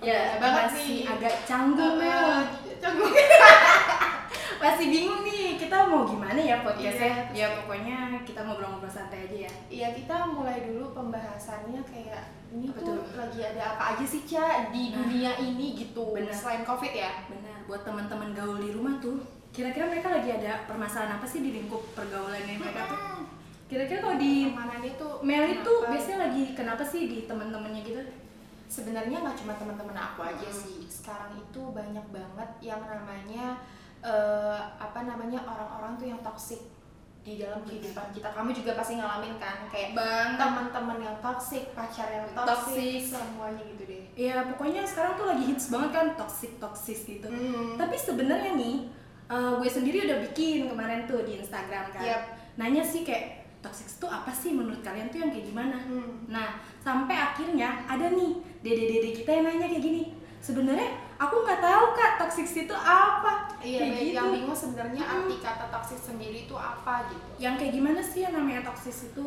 Iya, Ya, perdana banget masih nih. agak canggung Uh, Mel. canggung. Masih bingung nih, kita mau gimana ya podcastnya? Iya. Ya pokoknya kita ngobrol-ngobrol santai aja ya. Iya kita mulai dulu pembahasannya kayak ini Apa tuh tuh? lagi ada apa aja sih Ca di Nah. dunia ini gitu Bener. selain covid ya Benar, buat teman-teman gaul di rumah tuh, kira-kira mereka lagi ada permasalahan apa sih di lingkup pergaulannya mereka tuh? Kira-kira kalau di Pertemanannya tuh Mel itu kenapa? biasanya lagi kenapa sih di teman-temannya gitu? Sebenarnya nggak cuma teman-teman aku aja Hmm. sih sekarang itu banyak banget yang namanya eh, apa namanya orang-orang tuh yang toksik di dalam kehidupan kita kamu juga pasti ngalamin kan kayak Bang, teman-teman yang toksik pacar yang toksik semuanya gitu deh ya pokoknya sekarang tuh lagi hits banget kan toxic toksis gitu. Hmm. Tapi sebenarnya nih, eh, gue sendiri udah bikin kemarin tuh di Instagram kan. Yap. Nanya sih kayak toxic itu apa sih menurut kalian tuh yang kayak gimana? Hmm. Nah, sampai akhirnya ada nih dede-dede kita yang nanya kayak gini. Sebenarnya aku nggak tahu kak toxic itu apa. Iya, kayak gitu. yang bingung sebenarnya Hmm. arti kata toksik sendiri itu apa gitu. Yang kayak gimana sih yang namanya toxic itu?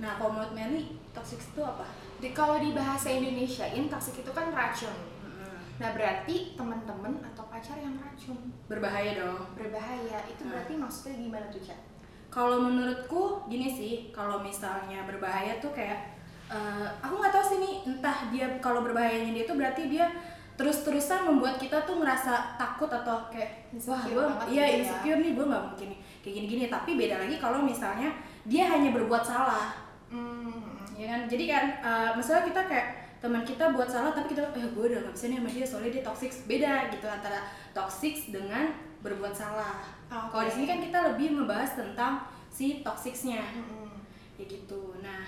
Nah, kalau menurut Meli, toxic itu apa? Di, kalau di bahasa Indonesiain toksik itu kan racun. Nah berarti teman-teman atau pacar yang racun Berbahaya dong. berbahaya itu Hmm. berarti maksudnya gimana tuh cak? Kalau menurutku gini sih, kalau misalnya berbahaya tuh kayak eh, aku nggak tahu sih nih, entah dia kalau berbahayanya dia tuh berarti dia terus-terusan membuat kita tuh ngerasa takut atau kayak wah gue iya gitu ya. insecure nih gue nggak mungkin kayak gini-gini tapi beda lagi kalau misalnya dia hanya berbuat salah Hmm. ya kan jadi kan eh, misalnya kita kayak teman kita buat salah tapi kita eh gue udah gak bisa nih sama dia soalnya dia toxic beda gitu antara toxic dengan berbuat salah Oke. kalau di sini kan kita lebih membahas tentang si toxicsnya Mm-mm. ya gitu nah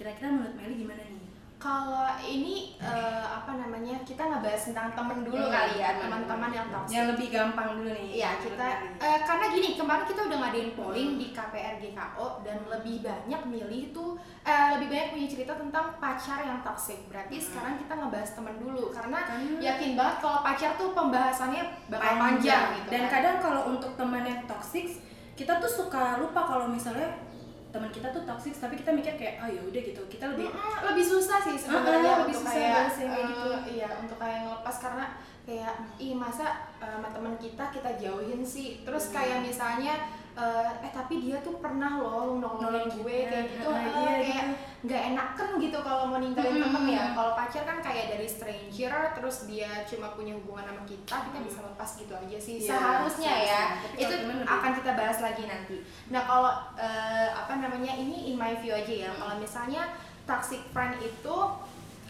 kira-kira menurut Meli gimana nih Kalau ini eh, apa namanya kita ngebahas tentang temen dulu Hmm, kali ya teman. teman-teman yang toksik. yang lebih gampang dulu nih Iya kita eh, karena gini kemarin kita udah ngadain polling di KPR GKO dan lebih banyak milih tuh eh, lebih banyak punya cerita tentang pacar yang toksik. Berarti Hmm. sekarang kita ngebahas temen dulu karena Karena- yakin banget kalau pacar tuh pembahasannya bakal panjang, gitu. dan kan. kadang kalau untuk teman yang toxic kita tuh suka lupa kalau misalnya teman kita tuh toxic tapi kita mikir kayak oh ya udah gitu. Kita lebih Mm-mm, lebih susah sih sebenarnya lebih untuk susah kayak yang kayak eh, gitu. iya untuk kayak ngelepas karena kayak ih masa eh, sama teman kita kita jauhin sih? Terus kayak misalnya eh, eh tapi dia tuh pernah loh nolongin gue kayak gitu. Eh, iya, kayak nggak enakan gitu kalau mau ninggalin Hmm. temen ya. Kalau pacar kan kayak dari stranger terus dia cuma punya hubungan sama kita kita bisa lepas gitu aja sih. Iya, seharusnya ya. seharusnya. Tapi itu temen akan kita bahas lagi nanti. Nah kalau eh, apa namanya ini in my view aja ya. Kalau misalnya toxic friend itu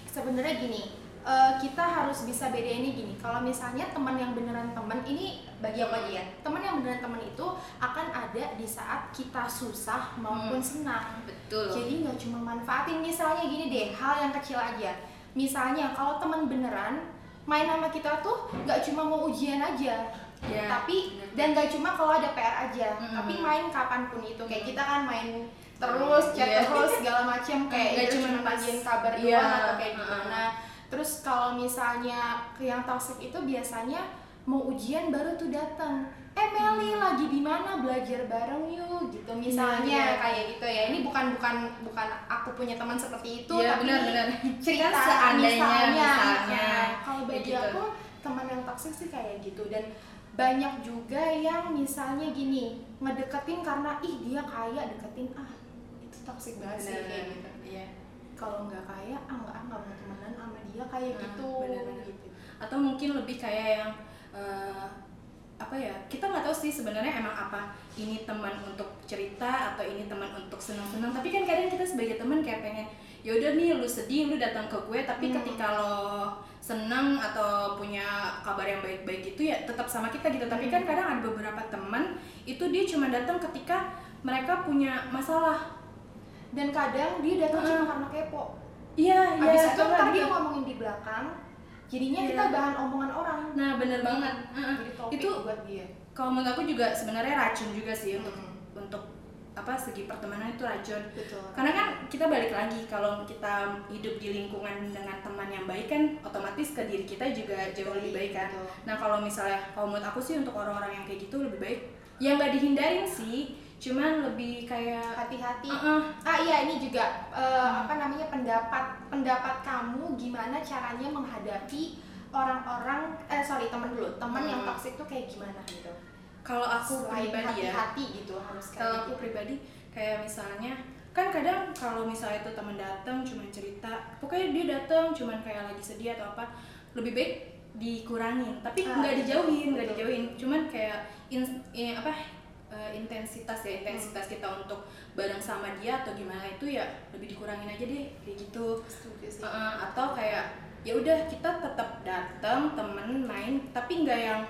sebenarnya gini eh, kita harus bisa bedainnya gini. Kalau misalnya teman yang beneran teman ini bagi aku aja ya. Teman yang beneran teman itu akan ada di saat kita susah maupun Hmm. senang. Betul. Jadi nggak cuma manfaatin. Misalnya gini deh hal yang kecil aja. Misalnya kalau teman beneran main sama kita tuh nggak cuma mau ujian aja. Ya, tapi bener. dan gak cuma kalau ada PR aja. Mm-mm. tapi main kapan pun itu. Kayak kita kan main terus chat Iya. terus segala macem. Kayak kita cuma nanyain kabar iya, doang atau kayak gimana terus kalau misalnya ke yang toxic itu biasanya mau ujian baru tuh datang eh Meli lagi di mana belajar bareng yuk gitu misalnya Iya. kayak gitu ya ini bukan bukan bukan aku punya teman seperti itu Iya, tapi benar-benar. cerita Kan seandainya, misalnya, misalnya, Nah, kalau bagi gitu. aku teman yang toksik sih kayak gitu dan banyak juga yang misalnya gini ngedeketin karena ih dia kaya deketin ah itu toksik banget sih kayak gitu Iya. Kalau nggak kaya ah nggak ah nggak mau temenan sama dia kayak Nah, gitu. benar-benar. gitu. Atau mungkin lebih kayak yang eh, apa ya kita nggak tahu sih sebenarnya emang apa ini teman untuk cerita atau ini teman untuk senang-senang. Tapi kan kadang kita sebagai teman kayak pengen ya udah nih lu sedih lu datang ke gue. Tapi Hmm. ketika lo senang atau punya kabar yang baik-baik gitu ya tetap sama kita gitu. Tapi kan kadang ada beberapa teman itu dia cuma datang ketika mereka punya masalah dan kadang dia datang cuma karena kepo. Iya iya habis itu ntar dia ngomongin di belakang jadinya Iya. kita bahan omongan orang. Nah bener banget. Jadi topik Itu- buat dia. kalau menurut aku juga sebenarnya racun juga sih untuk Hmm. untuk apa segi pertemanan itu racun. Betul. Karena kan kita balik lagi kalau kita hidup di lingkungan dengan teman yang baik kan otomatis ke diri kita juga jauh lebih baik kan. Betul. nah kalau misalnya kalau menurut aku sih untuk orang-orang yang kayak gitu lebih baik. Yang nggak dihindarin sih cuman lebih kayak hati-hati. Uh-uh, ah iya ini juga eh, apa namanya pendapat pendapat kamu gimana caranya menghadapi orang-orang eh sorry temen dulu. Temen yang Hmm. toxic tuh kayak gimana gitu? Kalau aku Selain pribadi ya. hati-hati gitu harus kayak kalau aku gitu. pribadi kayak misalnya kan kadang kalau misalnya itu teman datang cuman cerita pokoknya dia datang cuman kayak lagi sedih atau apa lebih baik dikurangin. Tapi Ah, nggak dijauhin nggak dijauhin. Cuman kayak in, in- apa eh, intensitas ya intensitas kita untuk bareng sama dia atau gimana itu ya lebih dikurangin aja deh kayak gitu. Setuju sih. Uh, atau kayak ya udah kita tetap datang temen main tapi nggak yang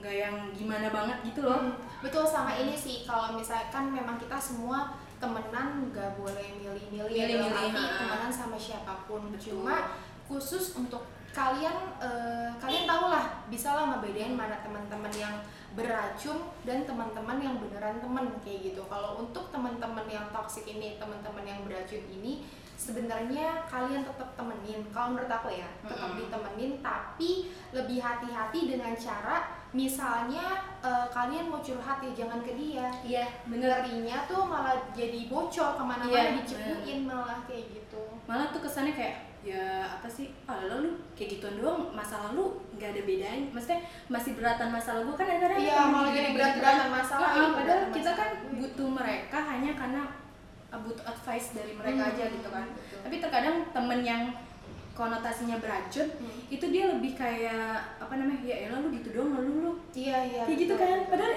nggak yang gimana banget gitu loh. Hmm, betul sama ini sih kalau misalkan memang kita semua temenan nggak boleh milih-milih ya, Milih-milih, arti temenan sama siapa pun. Betul. cuma khusus untuk kalian eh, kalian tahu lah bisa lah ngebedain mana teman-teman yang beracun dan teman-teman yang beneran temen kayak gitu. Kalau untuk teman-teman yang toxic ini teman-teman yang beracun ini sebenarnya kalian tetap temenin. Kalau menurut aku ya tetap Mm-mm. ditemenin tapi lebih hati-hati dengan cara misalnya eh, kalian mau curhat ya jangan ke dia. Iya. Ngerinya tuh malah jadi bocor ke mana-mana Iya, dicepuin malah kayak gitu. Malah tuh kesannya kayak ya apa sih? Ah lalu kayak gituan doang masa lalu nggak ada bedanya. Maksudnya masih beratan masalah gue kan ada Iya, malah jadi berat-beratan masalah, Iya, iya, padahal berat-beratan kita kan masalah. butuh mereka hanya karena uh, butuh advice dari mereka Hmm, aja gitu kan. betul. tapi terkadang temen yang konotasinya beracun Hmm. itu dia lebih kayak apa namanya ya elah lu gitu doang lu lu. Iya iya kayak gitu kan. padahal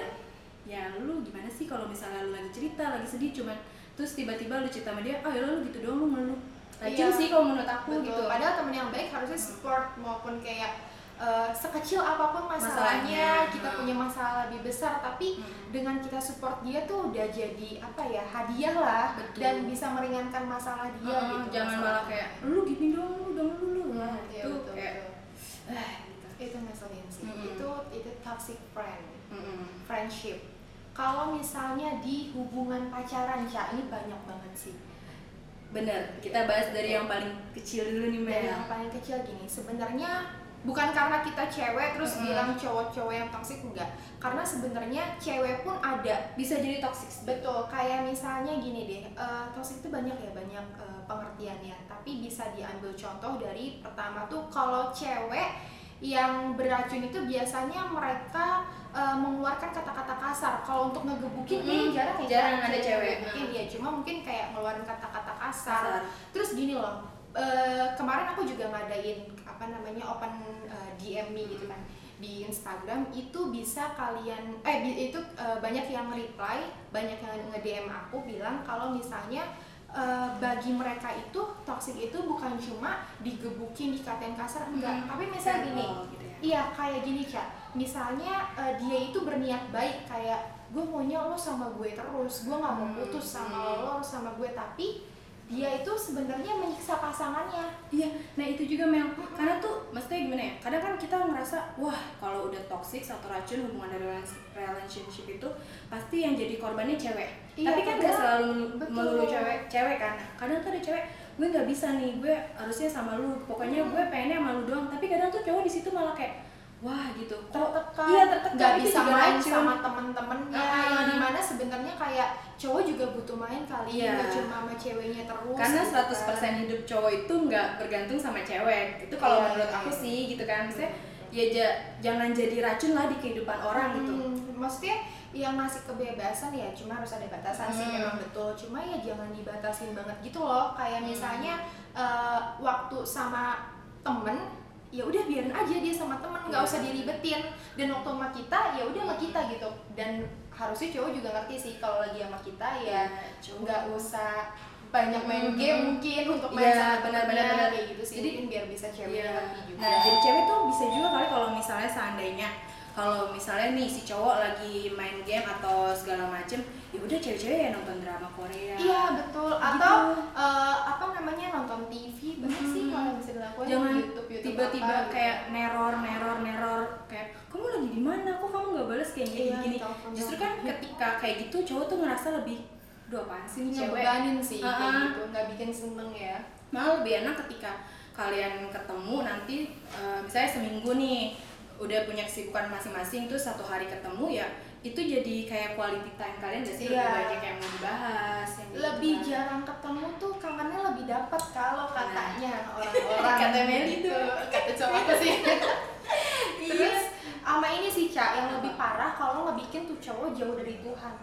ya lu gimana sih kalau misalnya lu lagi cerita lagi sedih cuman terus tiba-tiba lu cerita sama dia ah ya lu gitu doang lu ngeluh racun Iya. sih kalau menurut aku Betul. gitu Padahal temen yang baik harusnya support maupun kayak eh, sekecil apa pun masalahnya, Masalahnya, kita hmm. punya masalah lebih besar tapi Hmm. dengan kita support dia tuh udah jadi apa ya hadiah lah Betul. dan bisa meringankan masalah dia Heeh, gitu. jangan masalah. malah kayak lu gini doang lu dong lu lu Hmm, Nah, iya, itu betul, kayak betul. ah gitu itu ngeselin sih. Mm-mm. Itu itu toxic friend, Mm-mm. friendship. Kalau misalnya di hubungan pacaran, Cak, ini banyak banget sih. Bener kita bahas dari yang paling kecil dulu nih Mel yang paling kecil gini, sebenarnya bukan karena kita cewek terus Mm-mm. bilang cowok-cowok yang toksik enggak. Karena sebenarnya cewek pun ada. bisa jadi toxic Betul, kayak misalnya gini deh, eh toksik itu banyak ya, banyak eh, pengertiannya. Tapi bisa diambil contoh dari pertama tuh kalau cewek yang beracun itu biasanya mereka eh, mengeluarkan kata-kata kasar. Kalau untuk ngegebukin Mm-mm. kayaknya jarang ya. Jarang ada cewek. Mungkin ya, cuma mungkin kayak ngeluarin kata-kata kasar. Kasar. Terus gini loh, eh, kemarin aku juga ngadain apa namanya open eh, DM me gitu kan di Instagram itu bisa kalian eh itu eh, banyak yang reply, banyak yang nge-DM aku bilang kalau misalnya eh, bagi mereka itu toxic itu bukan cuma digebukin, dikatain kasar enggak, Hmm. tapi misalnya gini, Oh, gitu ya. Iya kayak gini Ca, misalnya eh, dia itu berniat baik kayak gue maunya lo sama gue terus, gue nggak mau Hmm, putus sama hmm. lo sama gue tapi dia itu sebenarnya menyiksa pasangannya. Iya, nah itu juga Mel. Karena tuh, maksudnya gimana ya? Kadang kan kita ngerasa, wah kalau udah toxic atau racun hubungan dari relationship itu pasti yang jadi korbannya cewek. Iya, Tapi kan nggak selalu betul. melulu cewek, cewek kan. Kadang tuh ada cewek, gue nggak bisa nih, gue harusnya sama lu. Pokoknya Hmm. gue pengennya sama lu doang. Tapi kadang tuh cowok di situ malah kayak, wah gitu. Kok tertekan, Iya tertekan. nggak bisa main racun. sama temen-temennya, Ah. yang di mana sebenarnya kayak cowok juga butuh main kali, Iya. nggak cuma sama ceweknya terus. karena gitu 100% kan. hidup cowok itu nggak bergantung sama cewek itu kalau Iya, menurut iya, aku iya. sih gitu kan maksudnya ya ja- jangan jadi racun lah di kehidupan orang gitu Hmm, maksudnya yang ngasih kebebasan ya cuma harus ada batasan sih Hmm. memang betul cuma ya jangan dibatasin banget gitu loh kayak Hmm. misalnya eh, waktu sama temen ya udah biarin aja dia sama temen nggak Iya. usah diribetin dan waktu sama kita ya udah sama kita gitu dan harusnya cowok juga ngerti sih kalau lagi sama kita ya cowok. nggak usah banyak main Hmm. game mungkin untuk main Iya, sama benar, temennya, benar, benar. kayak gitu sih Jadi, biar bisa cewek Iya. ngerti juga Nah, jadi cewek tuh bisa juga kali kalau misalnya seandainya kalau misalnya nih si cowok lagi main game atau segala macem, ya udah cewek-cewek ya nonton drama Korea. Iya betul. Gitu. Atau eh, apa namanya nonton TV banyak sih Hmm. kalau bisa dilakukan Jangan di YouTube YouTube tiba-tiba apa, gitu. kayak neror, neror, neror kayak kamu lagi di mana? Kok kamu nggak balas kayak gini Iya, gini? Justru kan ketika kayak gitu cowok tuh ngerasa lebih dua apaan sih nih cewek? ngebebanin sih kayak Ah, ah. gitu, nggak bikin seneng ya. malah lebih enak ketika kalian ketemu nanti eh, misalnya seminggu nih udah punya kesibukan masing-masing tuh satu hari ketemu ya itu jadi kayak quality time kalian gak sih Iya. lebih banyak yang mau dibahas yang gitu lebih jarang ketemu tuh kangennya lebih dapat kalau Nah. katanya orang-orang Kata Meli gitu. tuh. kata cowok aku sih Iya. terus sama ini sih cak yang lebih parah kalau ngebikin tuh cowok jauh dari Tuhan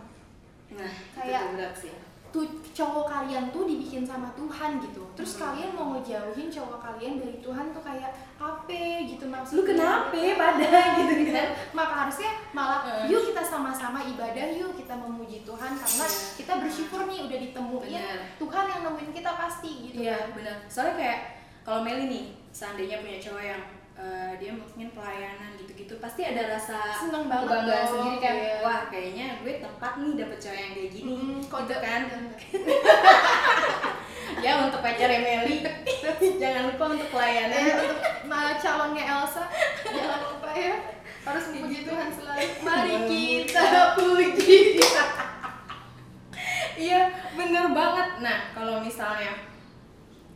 nah kayak- itu berat sih tuh cowok kalian tuh dibikin sama Tuhan gitu terus Hmm. kalian mau ngejauhin cowok kalian dari Tuhan tuh kayak apa gitu maksudnya lu kenapa pada gitu kan maka harusnya malah Heeh. yuk kita sama-sama ibadah yuk kita memuji Tuhan karena Iya. kita bersyukur nih udah ditemuin Benar. Tuhan yang nemuin kita pasti gitu Iya benar. Soalnya kayak kalau Meli nih seandainya punya cowok yang eh, dia mungkin pelayanan gitu-gitu pasti ada rasa Seneng banget kebanggaan dong, sendiri kan. iya. Wah kayaknya gue tempat nih dapet cowok yang kayak gini. Hmm, gitu kan. Bener. ya untuk pacarnya Meli jangan lupa untuk Eh, pelayanan. untuk ma- calonnya Elsa jangan lupa ya harus memuji Tuhan selalu mari kita puji Iya bener banget. Nah kalau misalnya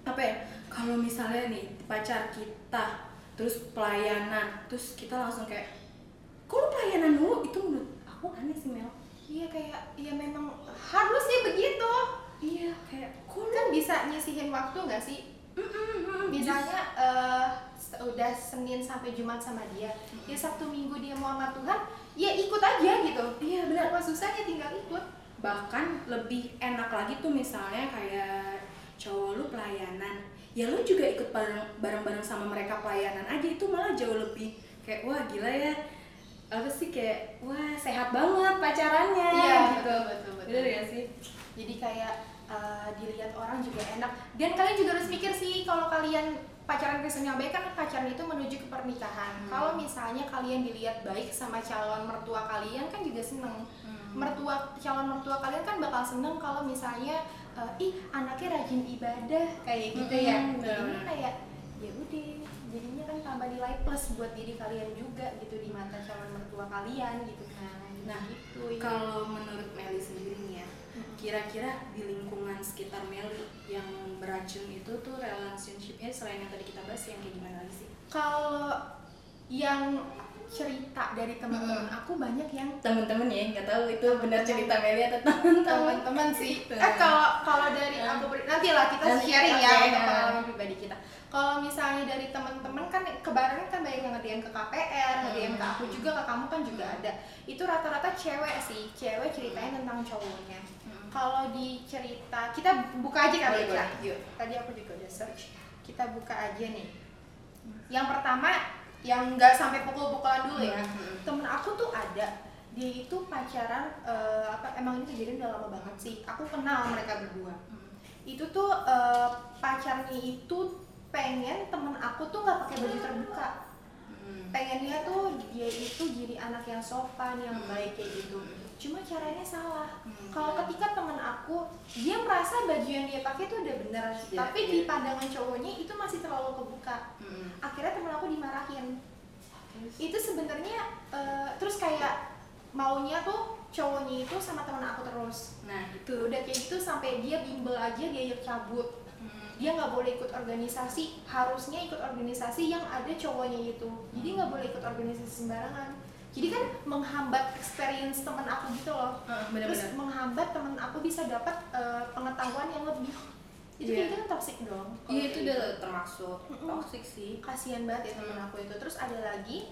apa ya? Kalau misalnya nih pacar kita terus pelayanan terus kita langsung kayak kok lu pelayanan dulu itu menurut aku aneh sih Mel. Iya kayak ya memang harusnya begitu. Iya kayak kok lu kan bisa nyisihin waktu nggak sih? Mm-mm, misalnya se- udah Senin sampai Jumat sama dia. Ya Sabtu Minggu dia mau sama Tuhan ya ikut aja gitu. Iya benar. Apa susahnya tinggal ikut? Bahkan lebih enak lagi tuh misalnya kayak cowok lu pelayanan ya lu juga ikut bareng bareng-bareng sama mereka pelayanan aja itu malah jauh lebih kayak wah gila ya. Apa sih kayak wah sehat banget pacarannya gitu. betul betul betul. Ya sih? Jadi kayak eh, dilihat orang juga enak. Dan kalian juga harus mikir sih kalau kalian pacaran Kristen yang baik kan pacaran itu menuju ke pernikahan. Hmm. kalau misalnya kalian dilihat baik sama calon mertua kalian kan juga seneng. Mertua calon mertua kalian kan bakal seneng kalau misalnya eh, ih anaknya rajin ibadah kayak gitu ya Mm-mm, jadinya benar. kayak ya udah jadinya kan tambah nilai plus buat diri kalian juga gitu di mata calon mertua kalian gitu kan Nah, gitu ya. kalau menurut Meli sendiri nih ya kira-kira di lingkungan sekitar Meli yang beracun itu tuh relationshipnya selain yang tadi kita bahas yang kayak gimana lagi sih kalau yang cerita dari teman-teman. Aku banyak yang temen-temen ya nggak tahu itu benar cerita Meli atau teman-teman. Sih. Tuh. eh kalau kalau dari Hmm. aku nanti lah kita Nanti, sharing ya untuk ya. pengalaman pribadi kita. Kalau misalnya dari teman-teman kan kebarangan kan banyak yang nge-DM ke KPR nge-DM ke aku juga ke kamu kan juga ada. Itu rata-rata cewek sih cewek ceritanya tentang cowoknya. Hmm. kalau di cerita kita buka aja kali ya tadi aku juga udah search. Kita buka aja nih. Yang pertama yang nggak sampai pukul-pukulan dulu ya Hmm. temen aku tuh ada dia itu pacaran eh, apa emang ini kejadian udah lama banget sih aku kenal mereka berdua itu tuh eh, pacarnya itu pengen temen aku tuh nggak pakai baju terbuka Hmm. pengennya tuh dia itu jadi anak yang sopan yang Hmm. baik kayak gitu cuma caranya salah Hmm. Kalau ketika temen aku dia merasa baju yang dia pakai tuh udah bener. Iya, tapi iya. di pandangan cowoknya itu masih terlalu kebuka. Hmm. akhirnya temen aku dimarahin. Itu sebenarnya eh, terus kayak maunya tuh cowoknya itu sama temen aku terus. Nah itu udah kayak gitu sampai dia bimbel aja dia cabut. Hmm. dia nggak boleh ikut organisasi. Harusnya ikut organisasi yang ada cowoknya itu. Jadi nggak boleh ikut organisasi sembarangan jadi kan menghambat experience teman aku gitu loh Ah, terus benar-benar menghambat teman aku bisa dapat eh, pengetahuan yang lebih itu Iya. kayak gitu kan toxic dong iya itu udah gitu. termasuk Mm-mm. toxic sih kasihan banget ya temen Hmm. aku itu terus ada lagi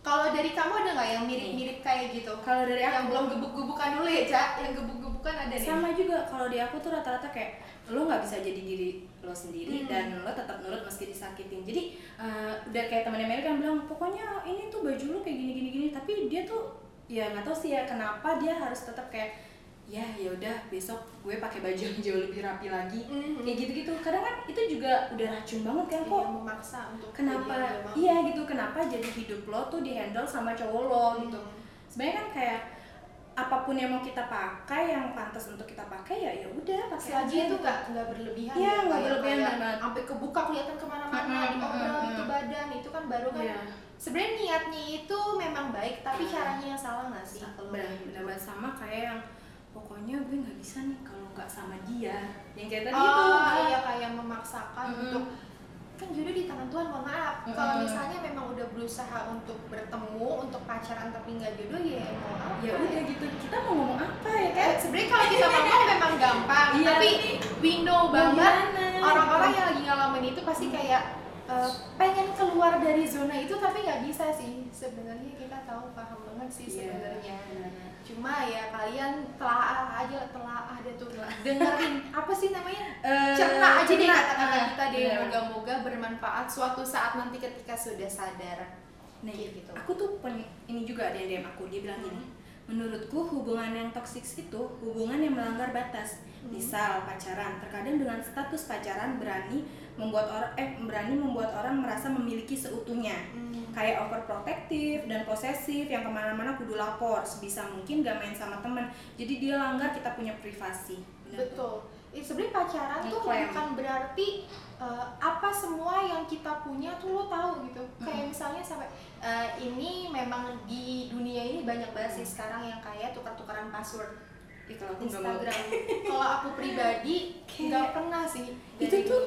kalau dari kamu ada nggak yang mirip-mirip kayak gitu? Kalau dari yang aku belum gebuk-gebukan dulu ya cak yang gebuk-gebukan ada nih sama juga kalau di aku tuh rata-rata kayak lo nggak bisa jadi diri lo sendiri Hmm. dan lo tetap nurut meski disakitin. Jadi eh, udah kayak temannya Mary kan bilang pokoknya ini tuh baju lo kayak gini gini gini tapi dia tuh ya nggak tahu sih ya kenapa dia harus tetap kayak ya ya udah besok gue pakai baju yang jauh lebih rapi lagi Mhm. kayak gitu gitu kadang kan itu juga udah racun banget kan kok Iya, memaksa untuk kenapa iya gitu kenapa jadi hidup lo tuh dihandle sama cowok lo gitu Hmm. sebenarnya kan kayak apa pun yang mau kita pakai yang pantas untuk kita pakai ya ya udah pakai selagi aja itu gitu. nggak nggak berlebihan Iya, ya, nggak berlebihan banget. sampai kebuka kelihatan ke mana-mana diobrol mm-mm, itu badan itu kan baru kan Iya. sebenarnya niatnya itu memang baik tapi Mm. caranya yang salah nggak sih kalau benar kayak gitu? benar banget sama kayak yang pokoknya gue nggak bisa nih kalau nggak sama dia. Yang kayak tadi oh itu iya kayak memaksakan Mm-mm. untuk kan jodoh di tangan Tuhan mohon maaf. Kalau Mm-mm. misalnya memang udah berusaha untuk bertemu untuk pacaran tapi nggak jodoh ya mau apa ya udah gitu. Kita mau ngomong apa ya kan? Eh, sebenarnya kalau kita ngomong memang gampang. Iya, tapi we know banget orang-orang yang lagi ngalamin itu pasti kayak eh, pengen keluar dari zona itu tapi nggak bisa sih. Sebenarnya kita tahu paham banget sih Iya, sebenarnya. benar. Cuma ya kalian telah aja telah ada tuh dengerin. Apa sih namanya? Eh, cerna aja deh kata-kata Ah, kita deh. moga-moga bermanfaat suatu saat nanti ketika sudah sadar. Nah, gitu. aku tuh pen- ini juga ada yang DM aku, dia bilang gini, menurutku hubungan yang toksik itu hubungan yang melanggar batas. Hmm. Misal pacaran, terkadang dengan status pacaran berani membuat orang eh berani membuat orang merasa memiliki seutuhnya. Hmm. Kayak overprotective dan posesif yang ke mana-mana kudu lapor sebisa mungkin gak main sama teman. Jadi dia langgar kita punya privasi. Benar betul Eh, sebenarnya pacaran tuh bukan berarti eh, apa semua yang kita punya tuh lo tahu gitu kayak misalnya sampai eh, ini memang di dunia ini banyak banget sih sekarang yang kayak tukar-tukaran password Kalau aku nggak. Instagram kalau aku pribadi nggak pernah sih Itu tuh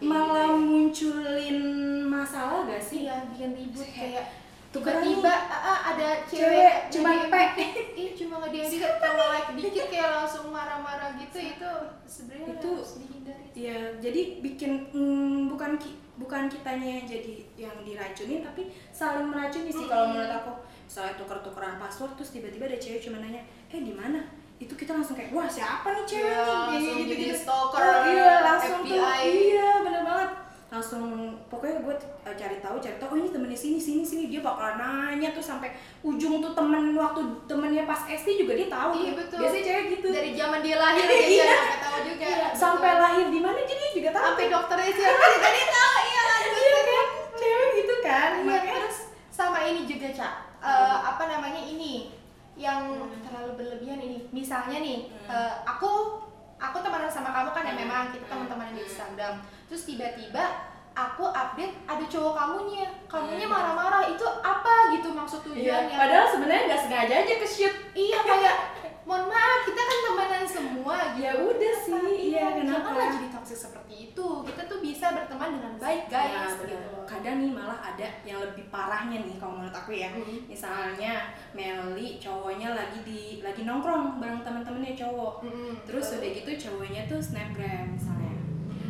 Malah gitu. munculin masalah gak sih? iya bikin ribut kayak tiba-tiba ah, ada Cewek cewek cuma nge-DM P. dikit, ih cuma nge DM dikit kalau like dikit kayak langsung marah-marah gitu itu sebenarnya Itu- harus dihindari Ya, jadi bikin mm, bukan ki- bukan kitanya yang jadi yang diracunin tapi saling meracuni sih kalau Mm-mm. menurut aku. Misalnya tuker-tukeran password terus tiba-tiba ada cewek cuma nanya, "Eh, di mana?" Itu kita langsung kayak, "Wah, siapa nih cewek Iya, nih?" langsung Kayak jadi gitu-gitu. stalker, Oh, iya, langsung tuh. FBI. Iya, bener banget. Langsung pokoknya gue uh, cari tahu, cari tahu, "Oh, ini temennya sini, sini, sini." Dia bakal nanya tuh sampai ujung tuh temen waktu temennya pas SD juga dia tahu. Iya, tuh. betul. Biasanya cewek gitu. dari zaman dia lahir dia Iya. sampai tahu juga Iya, Betul. sampai lahir di mana jadi dia juga tahu. sampai dokternya siapa juga dia tahu iya lanjut Iya kan? Cewek gitu kan? Iya, terus sama ini juga cak Apa? apa namanya ini yang Hmm. terlalu berlebihan ini misalnya nih Hmm. eh, aku aku temenan sama kamu kan ya Hmm. memang kita teman-teman di Hmm. Instagram terus tiba-tiba aku update ada cowok kamunya kamunya Hmm. marah-marah itu apa gitu maksud Iya, tujuannya padahal sebenarnya nggak sengaja aja ke shoot. iya kayak mohon maaf kita kan temenan semua gitu Ya udah sih, Kenapa? iya, kenapa? janganlah jadi toxic seperti itu kita tuh bisa berteman dengan baik guys Ya, gitu. Kadang nih malah ada yang lebih parahnya nih kalau menurut aku ya. Hmm. Misalnya Meli cowoknya lagi di lagi nongkrong bareng teman-temannya cowok. Mm-mm. Terus udah gitu cowoknya tuh snapgram misalnya.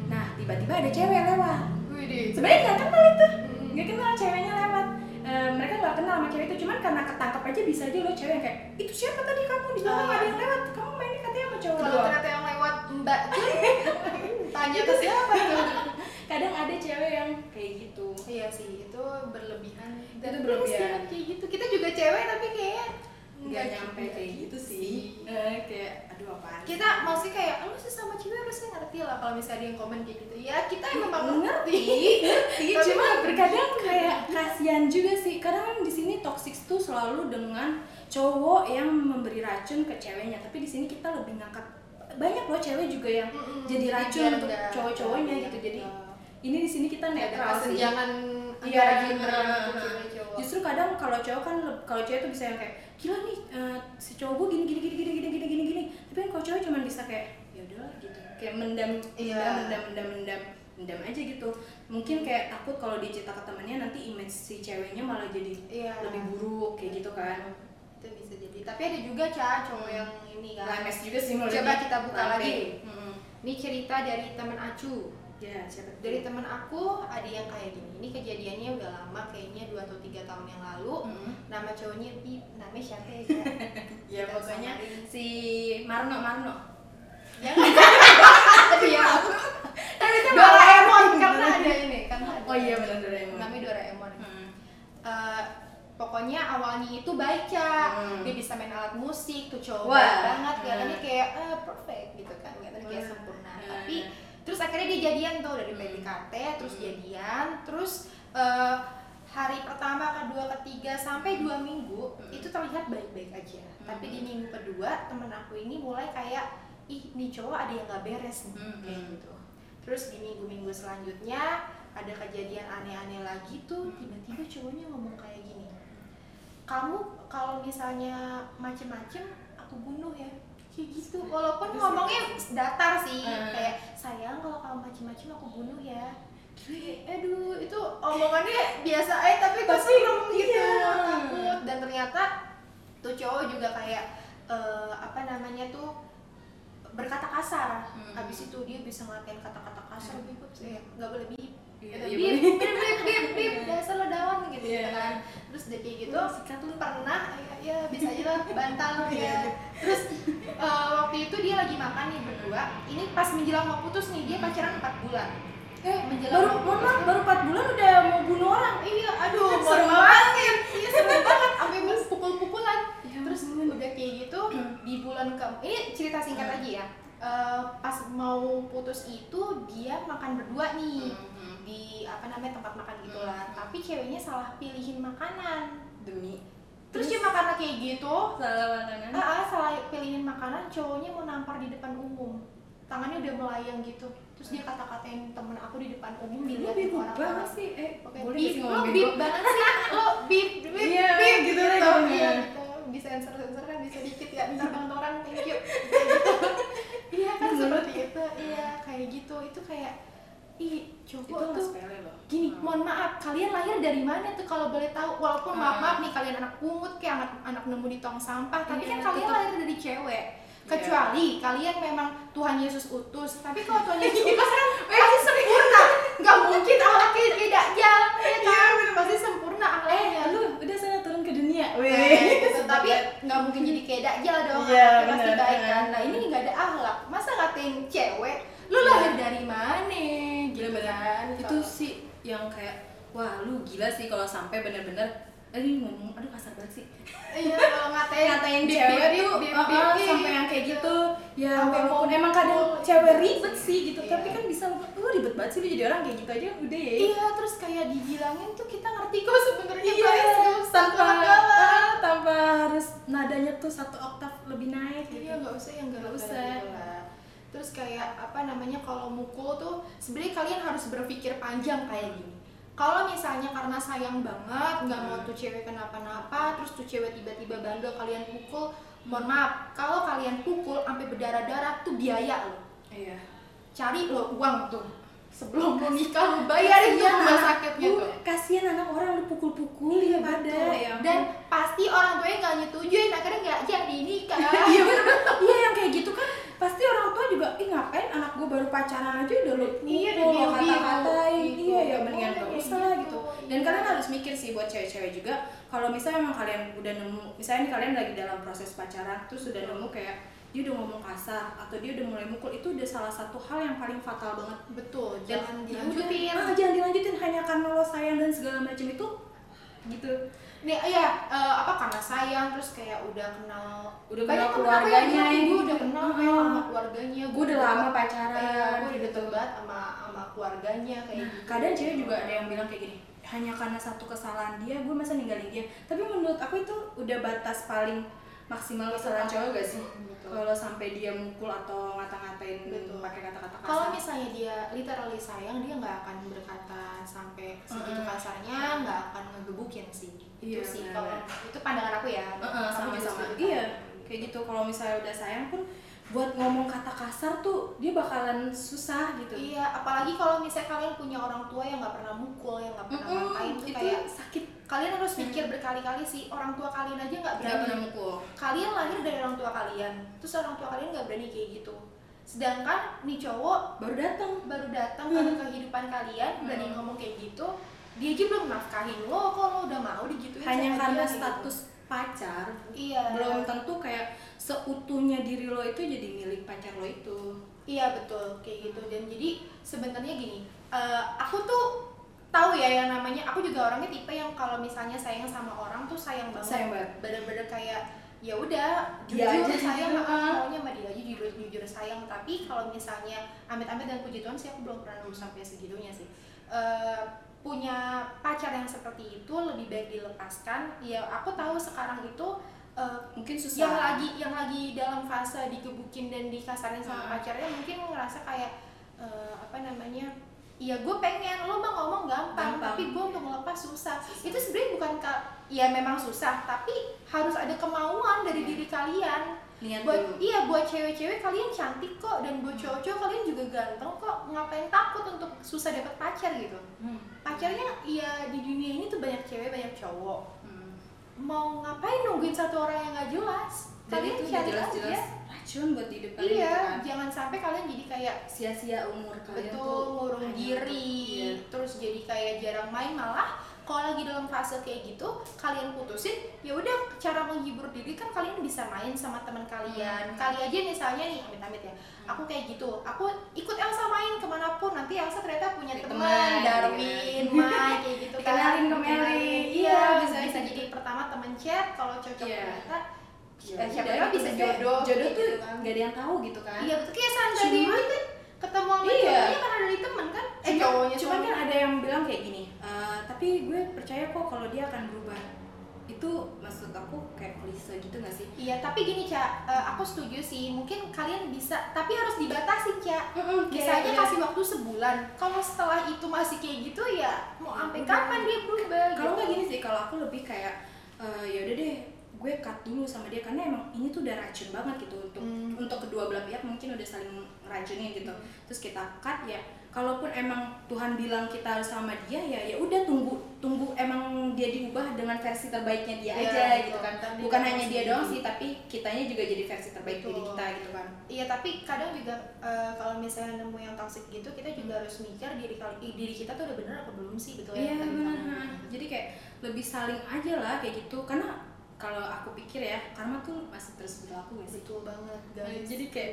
Nah tiba-tiba ada cewek lewat. Sebenarnya nggak kenal itu. Mm-mm. nggak kenal ceweknya lewat Eh, mereka nggak kenal sama cewek itu cuman karena ketangkap aja bisa aja lo cewek yang kayak itu siapa tadi kamu? Di belakang Oh, iya. ada yang lewat. Kamu mainnya katanya sama cowok. Kalau ternyata yang lewat mbak tanya ke siapa tuh kadang ada cewek yang kayak gitu. Iya sih itu berlebihan dan Itu berlebihan. terus kayak gitu. Kita juga cewek tapi kayak nggak nyampe kayak gitu sih. Eh, kayak aduh apaan sih? kita masih kayak lu sih sama cewek harusnya ngerti lah kalau misalnya ada yang komen kayak gitu. Ya kita memang ngerti ngerti. Tapi cuma terkadang kayak kasihan juga sih. Kadang kan di sini toxic tuh selalu dengan cowok yang memberi racun ke ceweknya. Tapi di sini kita lebih ngangkat banyak loh cewek juga yang Mm-mm. jadi racun untuk cowok-cowoknya gitu. Jadi. Ini di sini kita netral sih kesenjangan Iya, nah, nah. cowok justru kadang kalau cowok kan kalau cewek tuh bisa yang kayak gila nih eh, si cowok gue gini gini gini gini gini gini gini. Gini tapi kan kalau cowok cuma bisa kayak ya udahlah gitu. Kayak mendam Iya. mendam mendam mendam mendam aja gitu. Mungkin kayak takut kalau dicerita ke temannya nanti image si ceweknya malah jadi iya. lebih buruk kayak gitu kan. Itu bisa jadi. Tapi ada juga cah cowok yang ini kan. Lames juga sih Coba kita buka lagi. Ini cerita dari teman acu ya siapa dari teman aku ada yang kayak gini. Ini kejadiannya udah lama kayaknya dua atau tiga tahun yang lalu. Mm-mm. nama cowoknya Pi namanya siapa ya ya pokoknya si Marno Marno. Ya iya tapi itu Doraemon. Karena ada ini karena ada. Oh iya benar Doraemon. Namanya Doraemon. Hmm. Eh, pokoknya awalnya itu baik. Hmm. dia bisa main alat musik tuh cowok banget. Kelihatannya kayak eh, perfect gitu kan. Kelihatannya kayak sempurna. Hmm. tapi terus akhirnya dia jadian tuh dari Hmm. PDKT terus Hmm. jadian terus eh, hari pertama kedua ketiga sampai dua minggu Hmm. itu terlihat baik-baik aja Hmm. tapi di minggu kedua temen aku ini mulai kayak ih nih cowok ada yang gak beres nih Hmm. kayak gitu terus di minggu-minggu selanjutnya ada kejadian aneh-aneh lagi tuh Hmm. tiba-tiba cowoknya ngomong kayak gini kamu kalau misalnya macem-macem aku bunuh ya kayak gitu walaupun Terus ngomongnya datar sih Hmm. kayak sayang kalau kamu macem-macem aku bunuh ya Kayak, aduh itu omongannya biasa aja tapi Tapi, serem gitu iya. takut dan ternyata tuh cowok juga kayak eh, apa namanya tuh berkata kasar Hmm. habis itu dia bisa ngatain kata-kata kasar Hmm. saya nggak boleh bip gitu, bip bip bip bip bip dasar lo dawan gitu Iya. kan. terus kayak gitu lu. pernah ya, ya bisa aja lah bantal Iya. ya terus eh, waktu itu dia lagi makan nih berdua. Ini pas menjelang mau putus nih dia pacaran 4 bulan. Eh, Menjelang baru mohon maaf, baru 4 bulan udah mau bunuh orang. iya aduh Serem serem banget. iya serem banget. Sampai pukul-pukulan. Ya terus udah kayak gitu Hmm. di bulan ke ini cerita singkat Hmm. aja ya. Eh, pas mau putus itu dia makan berdua nih. Hmm. Di apa namanya tempat makan gitulah. Hmm. tapi ceweknya salah pilihin makanan. Demi terus cuma karena kayak gitu. Salah makanan. ah, ah, salah pilihin makanan cowoknya mau nampar di depan umum. Tangannya udah melayang gitu. Terus dia kata-katain temen aku di depan umum Lu dilihatin bego orang-orang. banget sih. Eh, Oke, boleh bip, lo bip banget sih, lo bip, bip, Iya, bip, gitu lah, gitu. iya, gitu. Bisa sensor-sensor kan bisa dikit ya, ntar kantoran, thank you, kayak gitu. Iya kan seperti itu, iya kayak gitu, itu kayak, ih Itu cowok nggak tuh sepele loh. gini, Hmm. mohon maaf, kalian lahir dari mana tuh kalau boleh tahu? Walaupun maaf Hmm. maaf nih kalian anak pungut kayak anak anak nemu di tong sampah, tapi Iya, kan kalian lahir dari cewek. Iya. Kecuali kalian memang Tuhan Yesus utus, tapi kalau Tuhan Yesus utus kan pasti sempurna, nggak mungkin akhlaknya kayak dajjal, ya kan? Pasti sempurna Eh, akhlaknya. lu udah sana turun ke dunia. Gitu. tapi nggak mungkin jadi kayak dajjal dong, Iya, akhlaknya pasti baik kan. Nah ini nggak ada akhlak, masa ngatain cewek? Lu Iya. lahir dari mana? Gitu Bener-bener. Itu sih yang kayak wah lu gila sih kalau sampai bener-bener eh, ini ngomong aduh kasar banget sih Iya, kalau ngatain ngatain cewek tuh uh, uh, bip, sampai yang kayak gitu ya Sampai walaupun emang kadang mukul, cewek gitu. ribet sih gitu Iya. tapi kan bisa lu ribet banget sih lu jadi orang kayak gitu aja udah ya Iya, terus kayak dibilangin tuh kita ngerti kok sebenarnya Iya, guys, usah tanpa ah, tanpa harus nadanya tuh satu oktav lebih naik gitu Iya, nggak usah yang Nggak usah. Terus kayak apa namanya kalau mukul tuh sebenarnya kalian harus berpikir panjang kayak gini. Kalau misalnya karena sayang banget, nggak mau Hmm. tuh cewek kenapa-napa, terus tuh cewek tiba-tiba bandel kalian pukul, mohon maaf, kalau kalian pukul sampai berdarah-darah tuh biaya loh. iya Cari lo uang tuh sebelum mau nikah lo bayarin tuh rumah sakitnya tuh. kasihan anak orang lu pukul-pukulin Iya pada ya ampun. Dan pasti orang tuanya nggak nyetujuin, akhirnya nggak jadi nikah. iya iya yang kayak gitu kan pasti orang tua juga ih ngapain anak gue baru pacaran aja udah lu Iya, udah lu biru-biru. kata-katain Gitu. iya ya Nggak mendingan gak usah lah gitu. gitu dan Iya. kalian harus mikir sih buat cewek-cewek juga kalau misalnya emang kalian udah nemu misalnya nih kalian lagi dalam proses pacaran terus udah nemu kayak dia udah ngomong kasar atau dia udah mulai mukul itu udah salah satu hal yang paling fatal banget Betul, Dan jangan dilanjutin. ah, jangan dilanjutin hanya karena lo sayang dan segala macam itu gitu Nih, iya, eh, apa karena sayang terus kayak udah kenal Udah kenal yang keluarganya, "Ih, gue udah kenal kayak sama keluarganya. Gue udah lama pacaran iya, gue udah gitu. deket banget sama sama keluarganya kayak Nah, gitu. Kadang cewek juga ada yang bilang kayak gini hanya karena satu kesalahan dia gue masa ninggalin dia. Tapi menurut aku itu udah batas paling maksimal kesalahan cowok gak sih? Kalau sampai dia mukul atau ngata-ngatain pakai kata-kata kasar. Kalau misalnya dia literally sayang dia nggak akan berkata sampai segitu Mm-mm. kasarnya nggak akan ngegebukin sih. Iya, itu sih kalau itu pandangan aku ya. Kamu juga sama-sama setuju kan? iya kayak gitu. Kalau misalnya udah sayang pun buat ngomong kata kasar tuh dia bakalan susah gitu. Iya, apalagi kalau misalnya kalian punya orang tua yang nggak pernah mukul, yang nggak pernah Mm-mm, ngapain tuh itu kayak sakit kalian harus mikir berkali-kali sih orang tua kalian aja nggak berani. mukul Kalian lahir dari orang tua kalian, terus orang tua kalian nggak berani kayak gitu. Sedangkan nih cowok baru datang baru datang Hmm. ke kehidupan kalian, berani Hmm. ngomong kayak gitu, dia aja belum nafkahin lo, kok lo udah mau digituin hanya karena dia, kayak status pacar gitu. Iya. belum tentu kayak seutuhnya diri lo itu jadi milik pacar lo itu Iya betul kayak gitu dan jadi sebenarnya gini eh, aku tuh tahu ya yang namanya aku juga orangnya tipe yang kalau misalnya sayang sama orang tuh sayang banget Sayang banget. bener-bener kayak ya udah Dia jujur aja sayang gitu. maunya sama dia aja jujur jujur sayang tapi kalau misalnya amit-amit dan puji Tuhan sih aku belum pernah lulus sampai segitunya sih Eh, punya pacar yang seperti itu lebih baik dilepaskan ya aku tahu sekarang itu eh, mungkin susah yang lagi yang lagi dalam fase dikebukin dan dikasarin sama Hmm. pacarnya mungkin ngerasa kayak eh, apa namanya Iya gue pengen lo mah ngomong gampang, Gampang. tapi gue untuk ngelepas susah. Susah. Itu sebenarnya bukan ka- ya memang susah, tapi harus ada kemauan dari Iya. diri kalian. Niat buat dulu. iya buat cewek-cewek kalian cantik kok dan buat cowok-cowok kalian juga ganteng kok ngapain takut untuk susah dapat pacar gitu Hmm. pacarnya ya di dunia ini tuh banyak cewek banyak cowok Hmm. mau ngapain nungguin satu orang yang nggak jelas kalian itu cari jelas-jelas aja racun buat hidup kalian iya gitu kan. jangan sampai kalian jadi kayak sia-sia umur kalian betul ngurung diri iya. terus jadi kayak jarang main malah kalau lagi dalam fase kayak gitu kalian putusin ya udah cara menghibur diri kan kalian bisa main sama teman kalian Hmm. kali aja misalnya nih amit-amit ya aku kayak gitu aku ikut Elsa main ke mana pun nanti Elsa ternyata punya teman teman, Darwin Mike kayak gitu kan Dikenalin ke Meli. Iya, iya bisa- bisa bisa jadi pertama teman chat kalau cocok Iya. ternyata Ya siapa tahu bisa jodoh jodoh tuh gitu kan. gak ada yang tahu gitu kan iya betul kayak Sandra Cuma- Dewi kan ketemu sama Iya. cowoknya karena dari temen kan eh Cuman- cowoknya cuman suami. kan ada yang bilang kayak gini "Eh, tapi gue percaya kok kalau dia akan berubah itu maksud aku kayak klise gitu gak sih Iya, tapi gini Ca, Eh, aku setuju sih. Mungkin kalian bisa, tapi harus dibatasi Ca. Misalnya Kayak- kasih waktu sebulan. Kalau setelah itu masih kayak gitu ya, mau sampai kapan dia berubah? kalau gitu. nggak gini sih kalau aku lebih kayak eh, ya udah deh gue cut dulu sama dia karena emang ini tuh udah racun banget gitu untuk Hmm. untuk kedua belah pihak mungkin udah saling racunin gitu terus kita cut ya kalaupun emang Tuhan bilang kita harus sama dia ya ya udah tunggu tunggu emang dia diubah dengan versi terbaiknya dia Iya, aja betul. gitu kan bukan dia hanya dia doang sih tapi kitanya juga jadi versi terbaik diri Betul. kita gitu kan Iya, tapi kadang juga eh, kalau misalnya nemu yang toxic gitu, kita juga harus mikir diri diri kita tuh udah bener apa belum sih betul Iya ya? benar. bilang. Jadi kayak lebih saling aja lah kayak gitu. Karena kalau aku pikir ya, karma tuh masih terus berlaku gak sih? Betul banget, Nah, guys. jadi kayak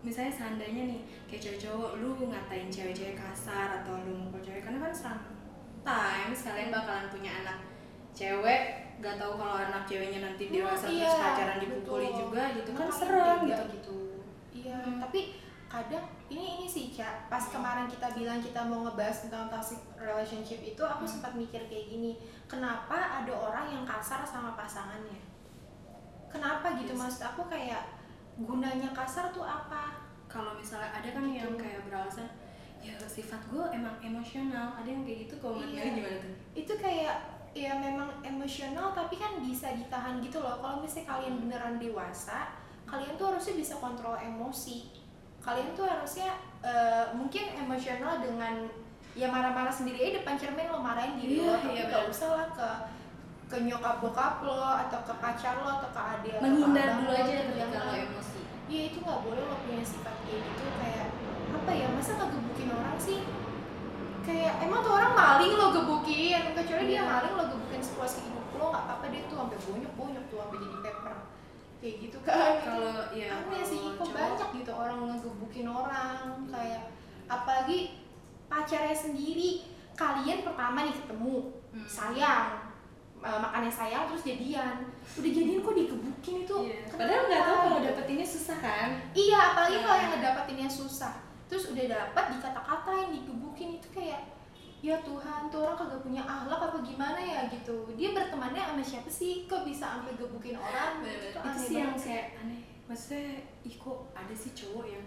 misalnya seandainya nih kayak cowok-cowok lu ngatain cewek-cewek kasar atau lu mukul cewek karena kan sometimes kalian bakalan punya anak cewek gak tahu kalau anak ceweknya nanti Hmm, dewasa iya, terus pacaran dipukuli betul. juga gitu kan Makanya serem tega gitu. Iya, Hmm. tapi kadang ini ini sih Ca, pas Hmm. kemarin kita bilang kita mau ngebahas tentang toxic relationship itu aku Hmm. sempat mikir kayak gini, kenapa ada orang yang kasar sama pasangannya? Kenapa gitu Yes. maksud aku kayak gunanya kasar tuh apa? Kalau misalnya ada kan yang Gitu. kayak beralasan ya sifat gue emang emosional ada yang kayak gitu kalau Iya. Gimana tuh? Itu kayak ya memang emosional tapi kan bisa ditahan gitu loh. Kalau misalnya kalian beneran dewasa, kalian tuh harusnya bisa kontrol emosi. Kalian tuh harusnya eh, mungkin emosional dengan ya marah-marah sendiri aja depan cermin lo marahin diri Iya, lo, tapi iya, gak usah lah ke ke nyokap bokap lo atau ke pacar lo atau ke adik menghindar dulu lo, aja ketika jangan. lo emosi. Iya itu nggak boleh lo punya sifat kayak gitu. Kayak apa ya masa ngegebukin orang sih? Kayak emang tuh orang maling lo gebukin. Kecuali dia Iya. maling lo gebukin sepuas hidup lo nggak apa-apa dia tuh sampai bonyok bonyok tuh sampai jadi paper kayak gitu kan kalau ya aneh sih kok banyak gitu orang ngegebukin orang. Kayak apalagi pacarnya sendiri kalian pertama nih ketemu Hmm. sayang eh, makannya sayang terus jadian udah jadian kok digebukin itu Iya. padahal nggak tahu kalau dapetinnya susah kan Iya, apalagi kalau Nah. yang ngedapetinnya susah. Terus udah dapat dikata-katain, digebukin itu kayak ya Tuhan, tuh orang kagak punya akhlak apa gimana ya gitu. Dia bertemannya sama siapa sih? Kok bisa sampai gebukin orang? Bener-bener. Itu itu aneh sih yang kayak aneh maksudnya ih kok ada sih cowok yang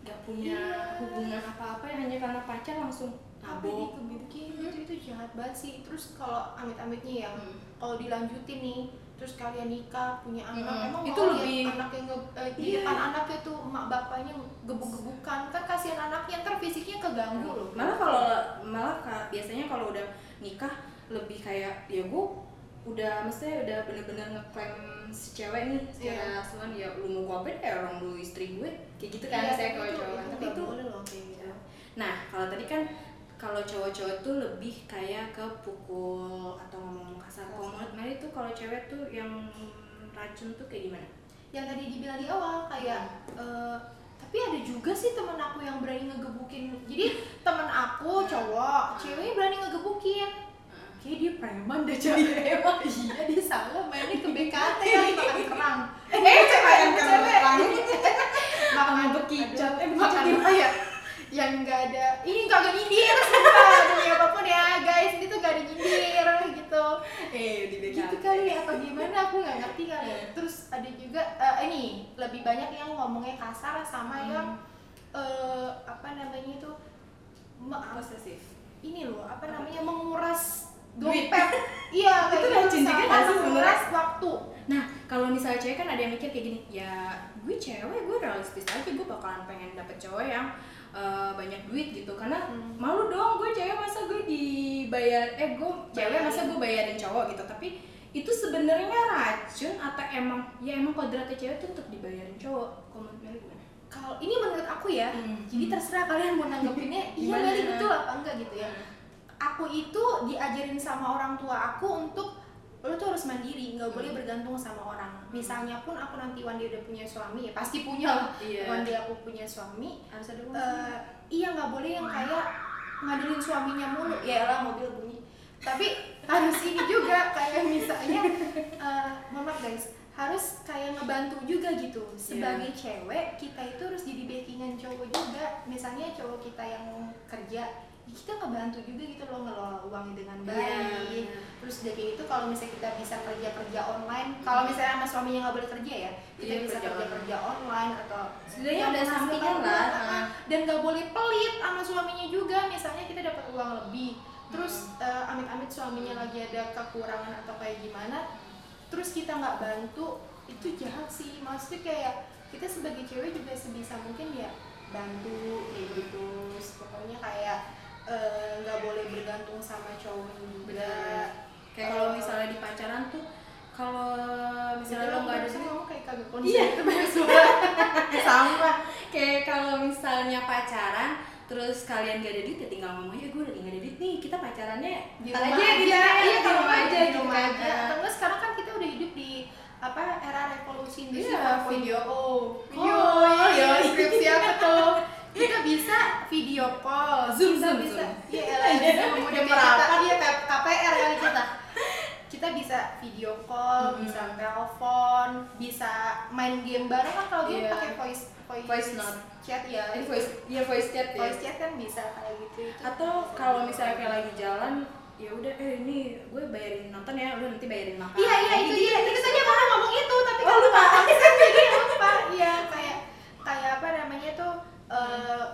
nggak punya Iya. hubungan apa-apa yang hanya karena pacar langsung Sampai nabok digebukin Hmm. itu itu jahat banget sih. Terus kalau amit-amitnya ya, Hmm. kalau dilanjutin nih, terus kalian nikah punya anak, Hmm. emang Itu mau lebih- lihat anaknya nge, eh, di Iya. depan anaknya tuh emak bapaknya gebuk-gebukan kan kasihan anaknya ntar fisiknya keganggu loh. malah kalau malah biasanya kalau udah nikah lebih kayak ya gue udah mestinya udah bener-bener ngeklaim si cewek nih secara asuhan ya lu mau gue apain ya orang lu istri gue kayak gitu kan Iya, saya kalau cowok itu tapi itu boleh loh kayak gitu. nah kalau tadi kan kalau cowok-cowok tuh lebih kayak ke pukul atau ngomong kasar. Kalau menurut Mary tuh kalau cewek tuh yang racun tuh kayak gimana? Yang tadi dibilang di awal kayak eh, tapi ada juga sih temen aku yang berani ngegebukin. Jadi temen aku cowok ceweknya berani ngegebukin kayak dia preman deh cewek emang. Iya dia salah mainnya ke BKT lagi makan kerang. Eh cewek cewek. Makan bekicot, eh, makan ya yang enggak ada ini kagak nyindir sumpah. Demi apa pun ya guys. Ini tuh gak ada nyindir gitu. Eh di gitu kali apa gimana? Aku nggak ngerti kali terus ada juga eh, ini lebih banyak yang ngomongnya kasar sama Hmm. yang eh, apa namanya itu posesif ini loh apa namanya menguras Pep iya kayak Itu gitu juga sama nggak sih menguras waktu. Nah, kalau misalnya cewek kan ada yang mikir kayak gini, ya gue cewek, gue realistis aja, gue bakalan pengen dapet cowok yang eh, banyak duit gitu. Karena Hmm. malu dong gue cewek masa gue dibayar eh gue cewek masa gue bayarin cowok gitu. Tapi itu sebenarnya racun atau emang ya emang kodratnya cewek tuh untuk dibayarin cowok? Kalau menurut gimana? kalau ini menurut aku ya Hmm. jadi terserah kalian mau nanggepinnya iya? Meli betul apa enggak gitu ya aku itu diajarin sama orang tua aku untuk lo tuh harus mandiri nggak boleh Hmm. bergantung sama orang. Misalnya pun aku nanti one day udah punya suami ya pasti punya lah. Iya. one day aku punya suami Harus ada eh, iya nggak boleh yang kayak ngadelin suaminya mulu. Ya lah mobil bunyi. Tapi harus ini juga kayak misalnya mohon maaf guys harus kayak ngebantu juga gitu. Sebagai cewek kita itu harus jadi backingan cowok juga. Misalnya cowok kita yang kerja kita ngebantu juga gitu loh ngelola uangnya dengan baik. Iya. terus udah kayak gitu kalau misalnya kita bisa kerja kerja online kalau misalnya sama suaminya nggak boleh kerja ya kita Iya, bisa kerja kerja kerja online atau yang ada sampingan lah. ah, dan nggak boleh pelit sama suaminya juga. Misalnya kita dapat uang lebih terus eh, amit-amit suaminya lagi ada kekurangan atau kayak gimana terus kita nggak bantu itu jahat sih. Maksudnya kayak kita sebagai cewek juga sebisa mungkin ya bantu kayak gitu. Pokoknya kayak eh, nggak boleh bergantung sama cowok juga. Kayak kalau misalnya di pacaran tuh kalau misalnya lo nggak ada sih ngomong kayak kagak Iya. konsen itu suara sama kayak kalau misalnya pacaran terus kalian gak ada duit ya tinggal ngomong ya gue lagi gak ada duit nih kita pacarannya di rumah aja aja, gitu kan, iya di rumah aja di gitu rumah kan. aja enggak sekarang kan kita udah hidup di apa era revolusi industri Iya, 4.0. video oh call. yo yo skripsi apa tuh kita bisa video call Zoom, kita Zoom, bisa Zoom. iya elah, Zoom udah kita iya kayak KPR kali kita kita bisa video call Hmm. bisa telepon bisa main game bareng kan kalau game Iya. pakai voice voice, Voice note. chat ya Ini voice iya voice chat ya voice chat kan bisa kayak gitu itu atau kalau misalnya kayak lagi jalan ya udah eh ini gue bayarin nonton ya udah nanti bayarin makan Iya iya itu dia. Itu tadi aku mau ngomong itu tapi Oh, kalau lupa. aksen jadi lupa. Iya kayak kayak apa namanya tuh eh,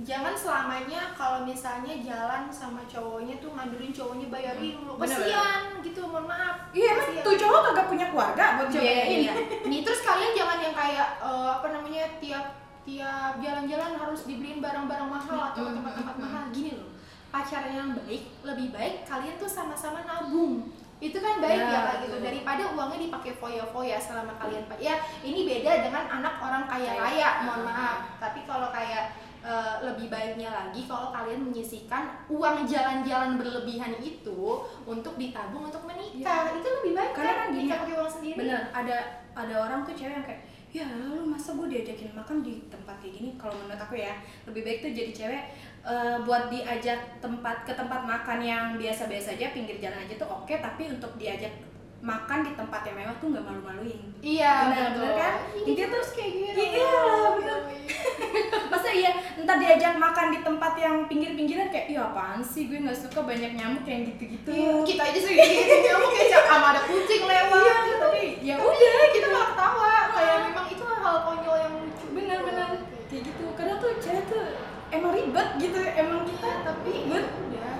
jangan selamanya kalau misalnya jalan sama cowoknya tuh ngandelin cowoknya bayarin lu. Bener, Kasihan gitu, mohon maaf. iya emang tuh cowok kagak punya keluarga buat Iya, ceweknya ini iya. Nih terus kalian jangan yang kayak eh, apa namanya tiap tiap jalan-jalan harus dibeliin barang-barang mahal atau ke Mm, tempat-tempat mahal gini loh. Pacaran yang baik lebih baik kalian tuh sama-sama nabung. Itu kan baik Ya, ya, kayak gitu daripada uangnya dipakai foya-foya selama kalian pak. Ya ini beda dengan anak orang kaya raya, mohon Mm, maaf. Tapi kalau kayak eh, lebih baiknya lagi kalau kalian menyisihkan uang jalan-jalan berlebihan itu untuk ditabung untuk menikah. Itu lebih baik Karena kan kan gini, pakai uang sendiri. bener ada ada orang tuh cewek yang kayak ya lu masa gue diajakin makan di tempat kayak gini kalau menurut aku ya lebih baik tuh jadi cewek eh, buat diajak tempat ke tempat makan yang biasa-biasa aja pinggir jalan aja tuh oke tapi untuk diajak makan di tempat yang mewah tuh nggak malu-maluin Iya, Bener, betul. bener kan? Dia terus kayak gitu. Iya, bener. masa iya entar diajak makan di tempat yang pinggir-pinggiran kayak iya apaan sih gue nggak suka banyak nyamuk yang gitu-gitu Iya, kita aja sering gitu nyamuk kayak sama ada kucing lewat. Iya, gitu. tapi ya udah kita malah ketawa kayak memang itu hal konyol yang lucu. bener-bener kayak gitu kadang tuh cewek tuh emang ribet gitu emang kita Iya, tapi ribet udah.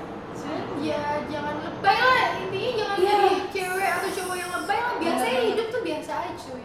Ya jangan lebay lah intinya jangan Iya. jadi cewek atau cowok yang lebay lah. Biasanya Bener. hidup tuh biasa aja cuy.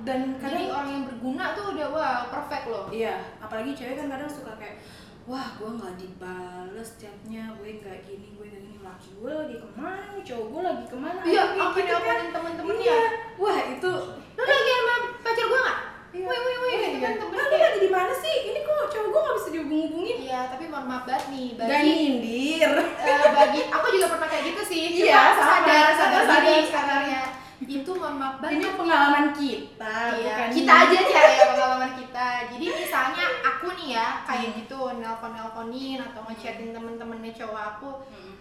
Dan Jadi kadang orang yang berguna tuh udah wah perfect loh. iya apalagi cewek kan kadang suka kayak wah gue nggak dibales chatnya gue nggak gini gue nggak gini laki gue lagi ke mana cowok gue lagi ke mana Iya, apa gitu kan. temen-temennya. Iya. wah itu Lu lagi sama pacar gua nggak? Iya. Wih wih wih gitu kan temen kayak. lagi di mana sih ini kok cowok gue nggak bisa dihubung-hubungin Iya, tapi mohon maaf banget nih gak bagi nyindir eh, bagi aku juga pernah kayak gitu sih. Cuma Iya, sama, sadar sadar sadar, diri sadar. sebenarnya. Itu mohon maaf banget. ini pengalaman kita Iya, bukan kita aja nih ya pengalaman kita. Jadi misalnya aku nih ya kayak gitu nelpon-nelponin atau ngechatin temen-temennya cowok aku Mm.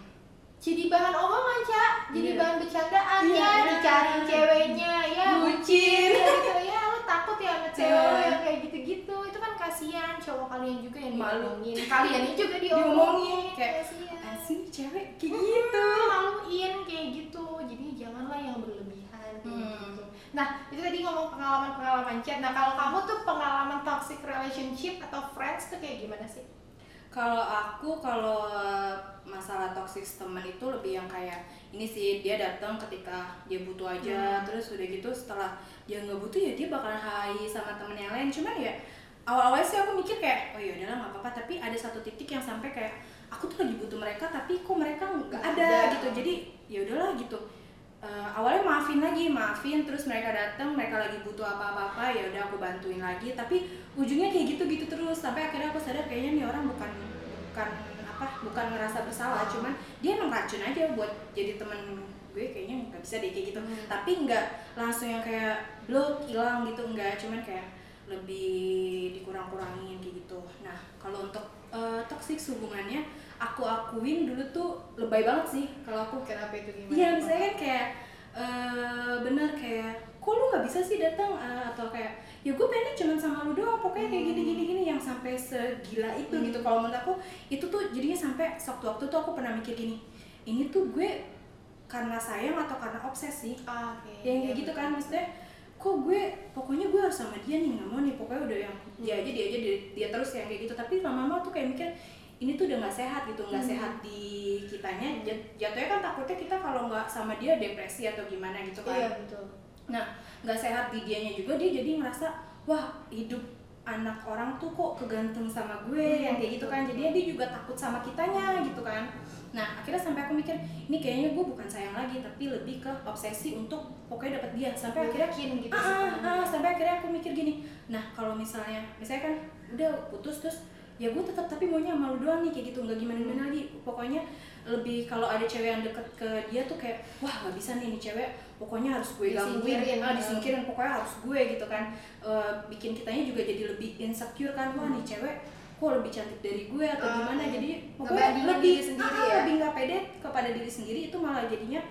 jadi bahan omongan cak jadi Iya. bahan bercandaan Iya. ya dicariin ceweknya ya Bucin. ya gitu ya takut ya sama cewek lu yang kayak gitu-gitu. Itu kan kasihan cowok kalian juga yang diomongin. Kalian juga Diomongin, diomongin kayak, kasihan. Asli cewek? Kayak Hmm, gitu. maluin kayak gitu. Jadi janganlah yang berlebihan kayak Hmm. gitu. Nah itu tadi ngomong pengalaman-pengalaman chat. Nah kalau kamu tuh pengalaman toxic relationship atau friends tuh kayak gimana sih Kalau aku kalau masalah toxic teman itu lebih yang kayak ini sih dia datang ketika dia butuh aja Hmm. terus udah gitu setelah dia nggak butuh ya dia bakalan hai sama temen yang lain cuman ya awal-awalnya sih aku mikir kayak oh ya udahlah nggak apa-apa tapi ada satu titik yang sampai kayak aku tuh lagi butuh mereka tapi kok mereka Nggak ada, ada. gitu jadi ya udahlah gitu Eh, awalnya maafin lagi maafin terus mereka datang mereka lagi butuh apa-apa ya udah aku bantuin lagi tapi ujungnya kayak gitu gitu terus sampai akhirnya aku sadar kayaknya nih orang bukan bukan apa bukan ngerasa bersalah Ah. cuman dia emang racun aja buat jadi temen gue kayaknya nggak bisa deh kayak gitu Hmm. tapi nggak langsung yang kayak blok hilang gitu enggak cuman kayak lebih dikurang-kurangin kayak gitu nah kalau untuk eh, toxic hubungannya aku akuin dulu tuh lebay banget sih. Kalau aku kenapa itu gimana? Iya misalnya kan kayak eh bener kayak kok lu nggak bisa sih datang? Eh, atau kayak ya gue pengen cuma sama lu doang pokoknya kayak gini gini gini yang sampai segila itu Hmm. gitu. Kalau menurut aku itu tuh jadinya sampai sewaktu-waktu tuh aku pernah mikir gini ini tuh gue karena sayang atau karena obsesi Ah, oke yang kayak gitu kan maksudnya kok gue pokoknya gue harus sama dia nih nggak mau nih pokoknya udah yang dia aja dia aja dia, dia terus yang kayak gitu. Tapi lama-lama tuh kayak mikir ini tuh udah nggak sehat gitu nggak Hmm. sehat di kitanya. Jat- jatuhnya kan takutnya kita kalau nggak sama dia depresi atau gimana gitu kan. Iya betul. Nah nggak sehat di dianya juga dia jadi ngerasa wah hidup anak orang tuh kok kegantung sama gue Hmm, yang kayak gitu kan. jadinya dia juga takut sama kitanya gitu kan. Nah akhirnya sampai aku mikir ini kayaknya gue bukan sayang lagi tapi lebih ke obsesi untuk pokoknya dapat dia. Sampai akhirnya yakin gitu ah, sih ah, ah, sampai akhirnya aku mikir gini nah kalau misalnya misalnya kan udah putus terus ya gue tetap tapi maunya sama lu doang nih kayak gitu. Nggak gimana gimana lagi. Pokoknya lebih kalau ada cewek yang deket ke dia tuh kayak wah nggak bisa nih nih cewek pokoknya harus gue gangguin. Disingkirin, ah, ya. disingkirin pokoknya harus gue gitu kan. Eh, bikin kitanya juga jadi lebih insecure kan. Wah nih cewek kok lebih cantik dari gue atau Ah, gimana? Jadi pokoknya lebih diri sendiri ah, ya? lebih nggak pede kepada diri sendiri. Itu malah jadinya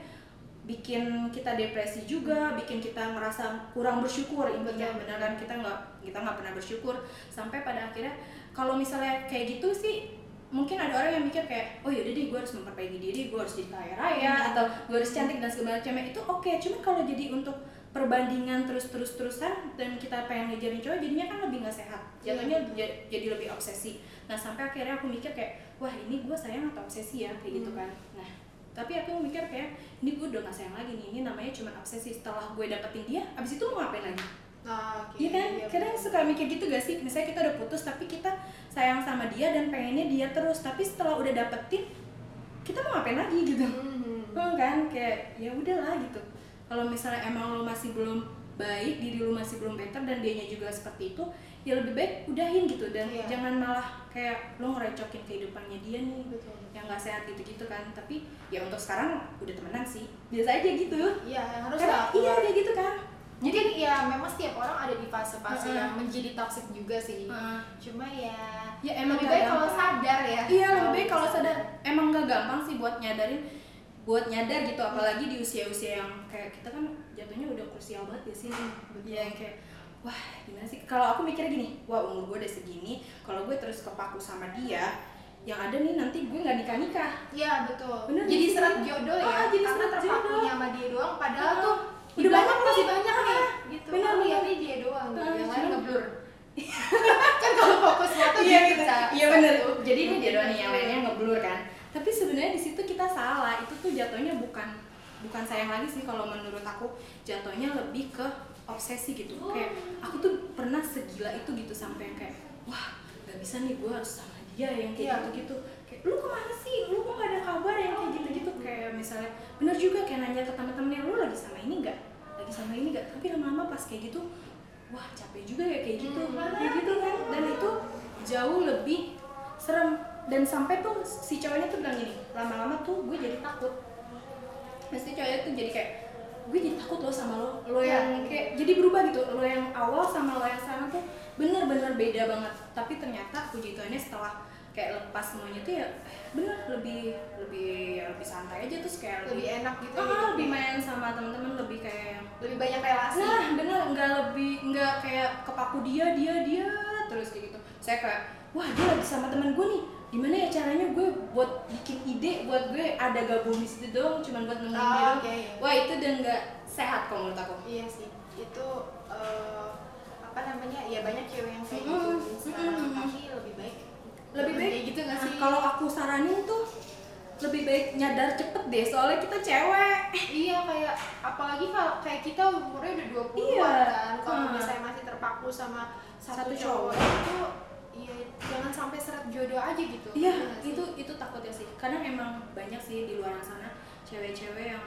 bikin kita depresi juga, bikin kita ngerasa kurang bersyukur. Intinya benar kan kita nggak kita nggak pernah bersyukur. Sampai pada akhirnya kalau misalnya kayak gitu sih mungkin ada orang yang mikir kayak oh yaudah deh gue harus memperbaiki diri gue harus jadi kaya raya Hmm. atau gue harus cantik dan segala macamnya. Itu oke cuman kalau jadi untuk perbandingan terus terus terusan dan kita pengen ngejarin cowok jadinya kan lebih nggak sehat. Jatuhnya ja- jadi lebih obsesi. Nah sampai akhirnya aku mikir kayak wah ini gue sayang atau obsesi ya? Kayak gitu Hmm. kan. Nah tapi aku mikir kayak ini gue udah gak sayang lagi nih ini namanya cuma obsesi. Setelah gue dapetin dia abis itu mau ngapain lagi Ah, oke. Iya kan? Iya, kadang suka mikir gitu gak sih? Misalnya kita udah putus tapi kita sayang sama dia dan pengennya dia terus. Tapi setelah udah dapetin kita mau ngapain lagi gitu? Hmm. Hmm, kan? Kayak ya udahlah gitu. Kalau misalnya emang lo masih belum baik diri lo masih belum better dan dianya juga seperti itu ya lebih baik udahin gitu. Dan Iya. jangan malah kayak lo ngerecokin kehidupannya dia nih betul. yang nggak sehat gitu-gitu kan. Tapi ya untuk sekarang udah temenan sih. Biasa aja gitu. Iya harus Karena, lah iya kayak gitu kan mungkin ya memang setiap orang ada di fase-fase Heeh. yang menjadi toxic juga sih Heeh. cuma ya ya emang lebih baik kalau sadar ya iya lebih baik kalau sadar emang nggak gampang sih buat nyadarin buat nyadar gitu apalagi di usia-usia yang kayak kita kan jatuhnya udah krusial banget ya sih ya yang kayak wah gimana sih kalau aku mikirnya gini wah umur gue udah segini kalau gue terus kepaku sama dia yang ada nih nanti gue nggak nikah nikah Iya betul. Bener jadi sih? serat jodoh ya. Ah, jadi serat terpakunya jodoh. sama dia doang padahal Ah, tuh udah belakang banyak masih nih. banyak nih Ah, gitu. Aku bener. lihatnya dia doang gitu. Ah, yang lain ngeblur. kan kalau fokus foto iya gitu, gitu iya Satu. jadi ini dia doang nih yang lainnya ngeblur kan tapi sebenarnya di situ kita salah itu tuh jatuhnya bukan bukan sayang lagi sih kalau menurut aku jatuhnya lebih ke obsesi gitu kayak aku tuh pernah segila itu gitu sampai yang kayak wah nggak bisa nih gue harus sama dia yang Iya. kayak gitu gitu kayak lu ke mana sih? Lu kok gak ada kabar yang kayak gitu gitu kayak misalnya bener juga kayak nanya ke teman-temannya lu lagi sama ini nggak? Lagi sama ini nggak? Tapi lama-lama pas kayak gitu wah capek juga ya kayak gitu. Hmm. kayak gitu kan? dan itu jauh lebih serem. Dan sampai tuh si cowoknya tuh bilang gini lama-lama tuh gue jadi takut. Pasti cowoknya tuh jadi kayak gue jadi takut lo sama lo. Lo yang kayak jadi berubah gitu. Lo yang awal sama lo yang sekarang tuh bener-bener beda banget. Tapi ternyata puji Tuhannya setelah kayak lepas semuanya tuh ya bener lebih lebih ya lebih santai aja terus kayak lebih lebih enak gitu ah, hidupnya. lebih main sama teman-teman lebih kayak lebih banyak relasi Nah, bener nggak lebih nggak kayak kepaku dia dia dia terus kayak gitu. Saya kayak wah dia lagi sama teman gue nih. Gimana ya caranya gue buat bikin ide buat gue ada gabung di situ doang cuman buat nemenin Oh, dia. oke, iya. Wah itu udah nggak sehat kalau menurut aku. iya sih itu eh, apa namanya ya banyak cewek yang kayak Mm-mm, gitu sekarang mm-mm. tapi lebih baik kayak gitu nggak Nah, sih kalau aku saranin tuh lebih baik nyadar cepet deh soalnya kita cewek iya kayak apalagi kalau kayak kita umurnya udah 20 Iya. kan kalau Hmm. misalnya masih terpaku sama satu, Satu cowok cowok. itu iya jangan sampai seret jodoh aja gitu Iya, nggak sih? itu itu takutnya sih. Kadang emang banyak sih di luar sana cewek-cewek yang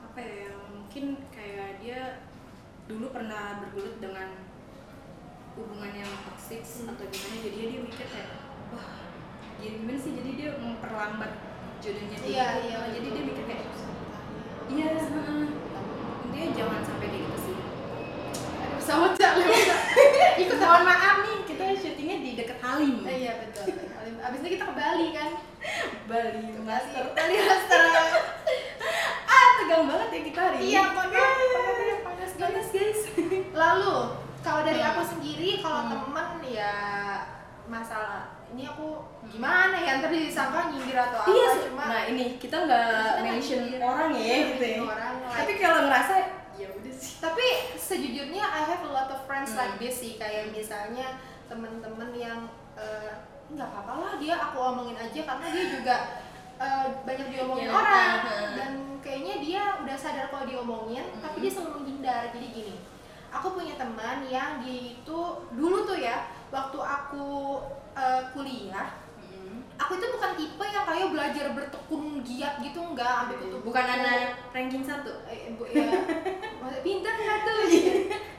apa ya, yang mungkin kayak dia dulu pernah bergelut dengan hubungan yang toksik Hmm. atau gimana jadi dia mikir kayak wah gimana sih? Jadi dia memperlambat jodohnya dia. Iya iya jadi dia mikir kayak iya intinya jangan sampai kayak gitu sih. Ada pesawat cak. Lewat ikut mohon maaf nih kita syutingnya di deket Halim. Iya betul abis itu kita ke Bali kan? Bali Ke Master. Bali Master. Ah tegang banget ya kita hari ini. Iya panas. Panas guys. lalu kalau dari aku sendiri kalau Hmm. temen ya masalah ini aku gimana ya? Ntar disangka nyindir atau apa iya cuma nah ini kita nggak mention nggak orang ya nyindir, gitu ya. orang like- tapi kalau ngerasa ya udah sih. Tapi sejujurnya I have a lot of friends Hmm. like this sih. Kayak misalnya temen-temen yang eh, nggak apa-apa lah dia aku omongin aja karena dia juga eh, banyak diomongin Iya, orang. uh-huh. dan kayaknya dia udah sadar kalau diomongin tapi Hmm. dia selalu menghindar. Jadi gini aku punya teman yang dia itu dulu tuh ya waktu aku eh, kuliah aku itu bukan tipe yang kayak belajar bertekun giat gitu enggak ambil tutup bukan anak ranking satu? Eh, bu, ya pinter nggak tuh? Gitu.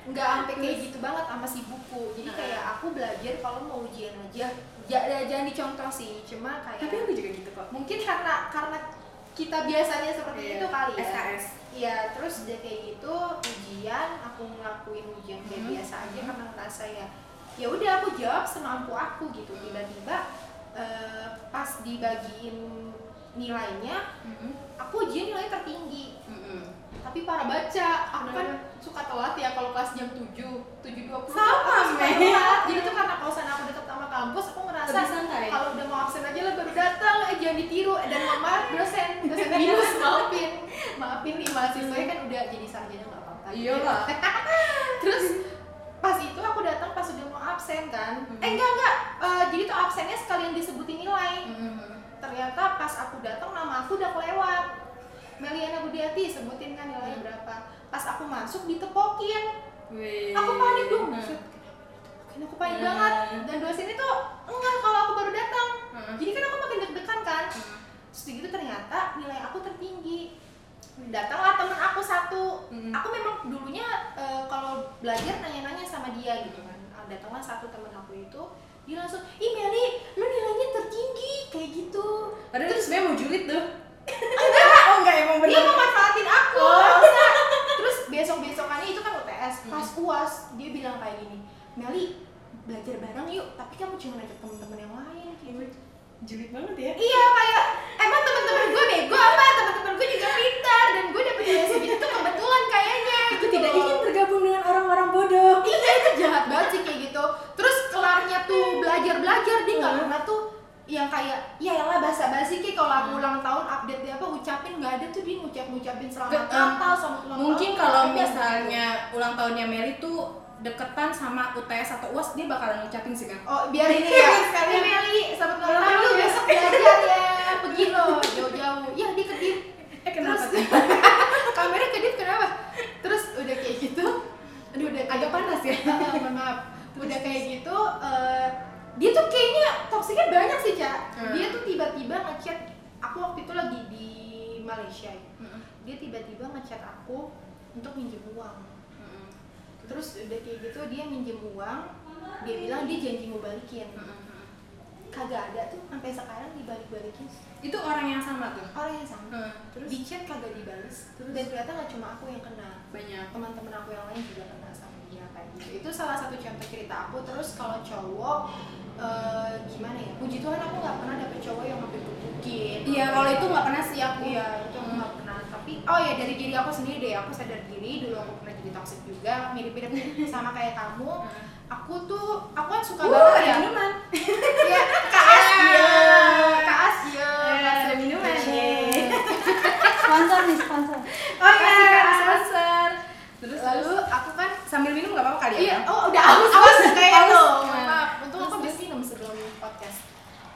nggak sampai kayak gitu banget sama si buku. Jadi kayak aku belajar kalau mau ujian aja. Ja- jangan dicontoh sih cuma kayak tapi aku juga gitu kok. mungkin karena karena kita biasanya seperti Iya, itu kali ya. SKS Iya, terus udah kayak gitu ujian aku ngelakuin ujian kayak Hmm. biasa aja karena ngerasa ya ya udah aku jawab semampu aku gitu. Tiba-tiba eh, pas dibagiin nilainya aku ujian nilai tertinggi. Tapi para baca aku kan suka telat ya kalau kelas jam 7 7.20 Sama, telat. Jadi tuh karena kosan aku deket sama kampus aku ngerasa kalau udah mau absen aja lah baru datang. Eh jangan ditiru. Eh, dan mama dosen dosen minus maafin. Maafin nih mahasiswanya kan udah jadi sarjana nggak apa-apa. Gitu ya. Iyalah. terus pas itu aku datang pas udah mau absen kan Hmm. eh enggak enggak Eh, jadi tuh absennya sekalian disebutin nilai ternyata pas aku datang nama aku udah kelewat Meliana Budiati sebutin kan nilainya Hmm. berapa pas aku masuk ditepokin Wih. aku panik dong Hmm. Kan aku panik Hmm. banget dan dosen itu enggak kalau aku baru datang Hmm. jadi kan aku makin deg-degan kan Hmm. terus gitu ternyata nilai aku tertinggi datanglah temen aku satu Hmm. aku memang dulunya eh, kalau belajar nanya-nanya sama dia gitu kan Ah, datanglah satu temen aku itu dia langsung ih Meli lu nilainya tertinggi kayak gitu Padahal itu sebenarnya mau julid tuh. oh enggak emang dia bener. mau manfaatin aku Oh. terus besok besokannya itu kan UTS Hmm. pas uas dia bilang kayak gini Meli belajar bareng yuk tapi kamu jangan ajak temen-temen yang lain kayak gitu Julid banget ya. iya kayak emang temen-temen gue bego apa temen-temen gue juga pintar dan gue dapet nilai segitu tuh kebetulan kayaknya Aku gitu tidak loh. ingin tergabung dengan orang-orang bodoh. iya itu jahat banget sih kayak gitu terus kelarnya tuh belajar belajar dia nggak Hmm. pernah tuh yang kayak ya lah basa basi ki kalau aku ulang tahun update dia apa ucapin nggak ada tuh dia ngucap ngucapin selamat Natal sama ulang Mungkin tahun, kalau nggak ada. misalnya ulang tahunnya Mary tuh deketan sama UTS atau UAS dia bakalan ngucapin sih kan. oh biar ini ya sekali Meli selamat ulang tahun. lu besok belajar ya pergi lo jauh-jauh. Ya dia kedip Eh kenapa Terus- kamera kedip kenapa? Terus udah kayak gitu. Aduh, udah kayak agak panas ya. Mohon maaf. Udah kayak gitu eh, dia tuh kayaknya toksiknya banyak sih cak Hmm. dia tuh tiba-tiba ngechat aku waktu itu lagi di Malaysia. Ya. dia tiba-tiba ngechat aku untuk minjem uang. Terus udah kayak gitu dia minjem uang dia bilang dia janji mau balikin. Kagak ada tuh sampai sekarang dibalik-balikin. Itu orang yang sama tuh. orang yang sama. Terus di chat kagak dibales. Dan ternyata nggak cuma aku yang kena. Banyak. teman-teman aku yang lain juga kena sama dia kayak gitu. Itu salah satu contoh cerita aku. Terus kalau cowok eh, gimana ya? Puji Tuhan aku nggak pernah dapet cowok yang hampir gebukin. Iya, kalau itu nggak pernah sih aku. iya itu aku nggak pernah. Tapi oh ya dari diri aku sendiri deh. Aku sadar diri dulu aku pernah jadi toxic juga mirip-mirip sama kayak kamu. Aku tuh aku kan suka Uh, banget ada ya. minuman. ya kak Asya kak Asya Eh, ada minuman. Nih. sponsor nih sponsor. Oh iya, Kak. sponsor. Terus lalu aku kan sambil minum nggak apa-apa kali ya? Iya, oh udah aus aus kayak lo.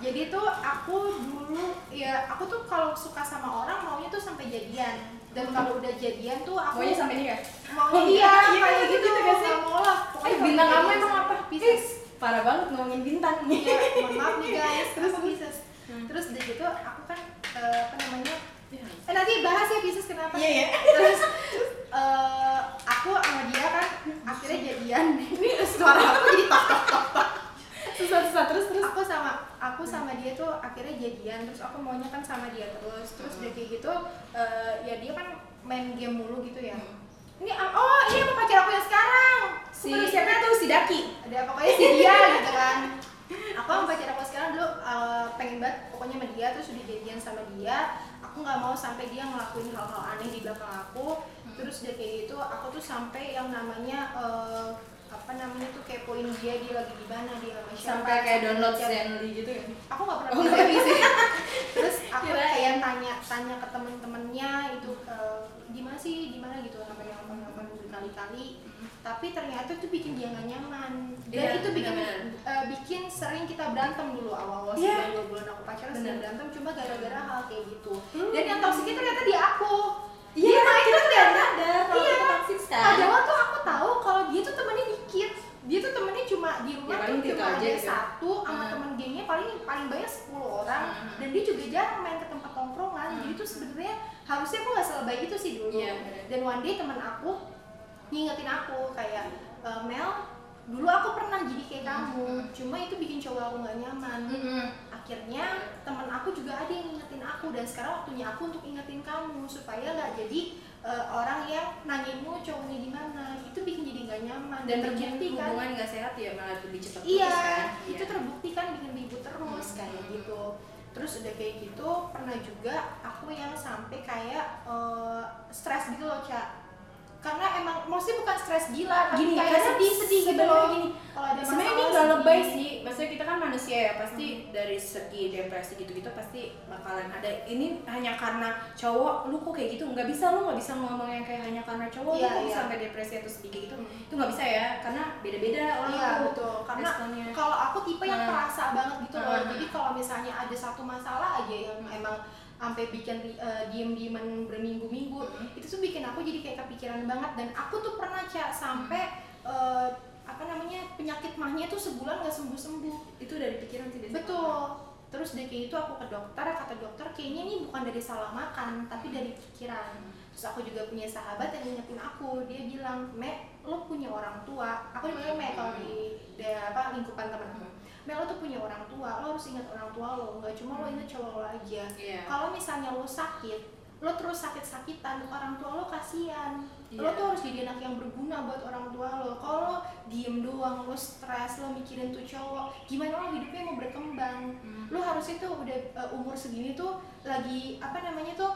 Maaf, untung aku podcast. ya aku tuh kalau suka sama orang maunya tuh sampai jadian dan kalau udah jadian tuh aku Maunya sampai nikah? maunya Oh, iya iya, kayak iya, gitu gitu gak sih? mau lah Eh, bintang kamu emang apa? Pisces Parah banget ngomongin bintang. Iya, mohon maaf nih guys terus Pisces Hmm. terus dari situ aku kan eh, apa namanya eh nanti bahas ya Pisces kenapa Iya, iya. terus eh, aku sama dia kan akhirnya jadian ini suara aku jadi tok tok tok tok Susah-susah terus terus. aku sama aku sama dia tuh akhirnya jadian. Terus aku maunya kan sama dia terus. Terus udah kayak gitu eh, ya dia kan main game mulu gitu ya. Ini ah, oh ini apa pacar aku yang sekarang. Si siapa tuh si Daki? ada pokoknya si dia gitu kan. Aku sama pacar aku sekarang dulu eh, pengen banget pokoknya sama dia. Terus udah jadian sama dia. Aku nggak mau sampai dia ngelakuin hal-hal aneh di belakang aku. Terus udah kayak gitu aku tuh sampai yang namanya eh, apa namanya tuh kepoin dia dia lagi di mana dia sama siapa Sampai kayak download. Zenly gitu ya? aku nggak pernah Oh, sih terus aku Kirain. kayak tanya tanya ke temen-temennya itu eh, di mana sih di mana gitu sampai nelfon nelfon berkali-kali tapi ternyata itu bikin dia nggak nyaman dan Iya, itu bikin eh, bikin sering kita berantem dulu awal-awal Iya. sebulan dua bulan aku pacaran sering berantem cuma gara-gara hal kayak gitu Hmm. dan yang toksiknya ternyata dia aku Iya, Dia main kita tuh nggak sadar kalau Iya. kita kan. Padahal tuh aku tahu kalau dia tuh temennya. Dia tuh temennya cuma di rumah Ya, tuh cuma ada gitu. satu sama Hmm. temen gengnya paling paling banyak 10 orang Hmm. dan dia juga jarang main ke tempat tongkrongan. Hmm. Jadi tuh sebenarnya harusnya aku nggak selebay itu sih dulu. Iya, benar. Dan one day teman aku ngingetin aku kayak "E, Mel dulu aku pernah jadi kayak kamu Hmm. cuma itu bikin cowok aku nggak nyaman Mm-mm. akhirnya teman aku juga ada yang ngingetin aku dan sekarang waktunya aku untuk ingetin kamu supaya nggak jadi eh, orang yang nanyainmu cowoknya di mana? Itu bikin jadi nggak nyaman. Dan terbukti kan hubungan nggak sehat ya malah lebih cepat iya kan? itu terbukti kan bikin ribut terus Hmm. kayak gitu. Terus udah kayak gitu pernah juga aku yang sampai kayak eh, stres gitu loh cak karena emang maksudnya bukan stres gila tapi Gini, kayak karena sedih sedih gitu loh. gini, kalau ada sebenarnya ini nggak lebay sih. Maksudnya kita kan manusia ya pasti dari segi depresi gitu-gitu pasti bakalan ada. Ini hanya karena cowok lu kok kayak gitu? Nggak bisa lu nggak bisa ngomong yang kayak hanya karena cowok Iya, lu kok iya. sampai depresi atau sedih gitu? Hmm. itu nggak bisa ya karena beda-beda orang Iya tuh betul. Karena kalau aku tipe yang Hmm. kerasa banget gitu loh. Hmm. jadi kalau misalnya ada satu masalah aja yang emang sampai bikin uh, diem-dieman berminggu-minggu Hmm. itu tuh bikin aku jadi kayak kepikiran banget. Dan aku tuh pernah cak sampai uh, apa namanya penyakit mahnya tuh sebulan nggak sembuh-sembuh. Itu dari pikiran biasanya. betul. terus dari kayak itu aku ke dokter kata dokter kayaknya ini bukan dari salah makan tapi dari pikiran. Terus aku juga punya sahabat yang ngingetin aku dia bilang me lo punya orang tua. Aku dipanggil me kalau di, di apa lingkupan temen aku me lo tuh punya orang tua lo harus ingat orang tua lo nggak cuma lo ingat cowok lo aja. Iya. Kalau misalnya lo sakit lo terus sakit-sakitan orang tua lo kasihan. Lo Iya. tuh harus jadi anak yang berguna buat orang tua lo. Kalau lo diem doang lo stres lo mikirin tuh cowok gimana lo hidupnya mau berkembang? Hmm. lo harusnya tuh udah uh, umur segini tuh lagi apa namanya tuh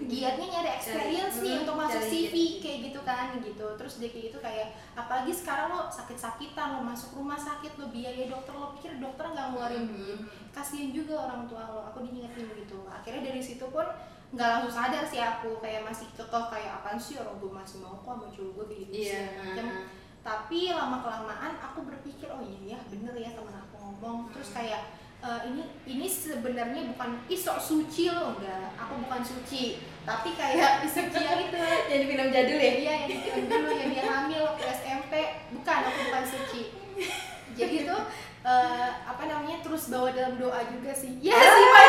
giatnya nyari experience Cari- nih hmm, untuk masuk cari CV kayak gitu kan gitu. Terus dia kayak gitu kayak apalagi sekarang lo sakit-sakitan lo masuk rumah sakit lo biaya dokter lo pikir dokter nggak ngeluarin Hmm. duit. Kasihan juga orang tua lo aku diingetin gitu. Akhirnya dari situ pun nggak langsung sadar sih aku kayak masih kekeh kayak apaan sih orang gue masih mau kok sama cowok gue kayak gitu iya. Segala macam. tapi lama kelamaan aku berpikir oh iya ya bener ya temen aku ngomong. Terus kayak eh, ini ini sebenarnya bukan isok suci lo. Enggak aku bukan suci. Tapi kayak suci yang itu. Jadi film jadul ya? Iya yang di film dulu yang dia hamil waktu SMP bukan aku bukan suci. Jadi tuh eh, apa namanya terus bawa dalam doa juga sih. Ya sih Pak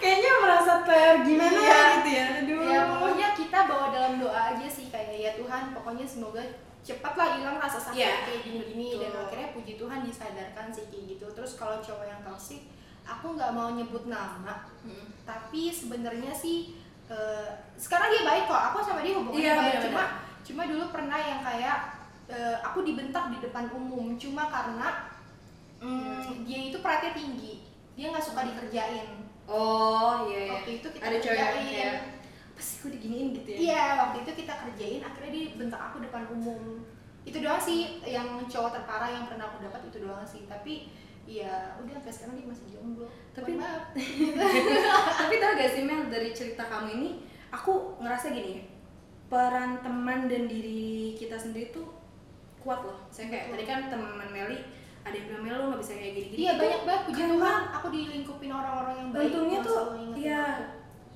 kayaknya merasa ter gimana Iya. gitu ya? Aduh. Ya pokoknya kita bawa dalam doa aja sih kayak ya Tuhan pokoknya semoga cepatlah hilang rasa sakit Iya. kayak gini-gini. Dan akhirnya puji Tuhan disadarkan sih kayak gitu. Terus kalau cowok yang toksik aku nggak mau nyebut nama. Hmm. tapi sebenarnya sih eh, sekarang dia baik kok. Aku sama dia hubungannya Iya, baik. benar-benar. cuma cuma dulu pernah yang kayak eh, aku dibentak di depan umum. Cuma karena mm, dia itu perhatian tinggi. Dia nggak suka dikerjain. Oh iya iya. Waktu itu kita ada kerjain. kayak apa sih gue diginiin gitu ya Iya, waktu itu kita kerjain, akhirnya dia bentak aku depan umum. Itu doang sih yang cowok terparah yang pernah aku dapat itu doang sih. Tapi ya udah sampai sekarang dia masih jomblo. Tapi- Mohon maaf. tapi tau gak sih Mel dari cerita kamu ini aku ngerasa gini peran teman dan diri kita sendiri tuh kuat loh saya kayak tadi kan teman Meli ada yang bilang Mel lo nggak bisa kayak gini gini iya banyak banget puji Tuhan aku dilingkupin orang-orang yang baik untungnya tuh ya aku.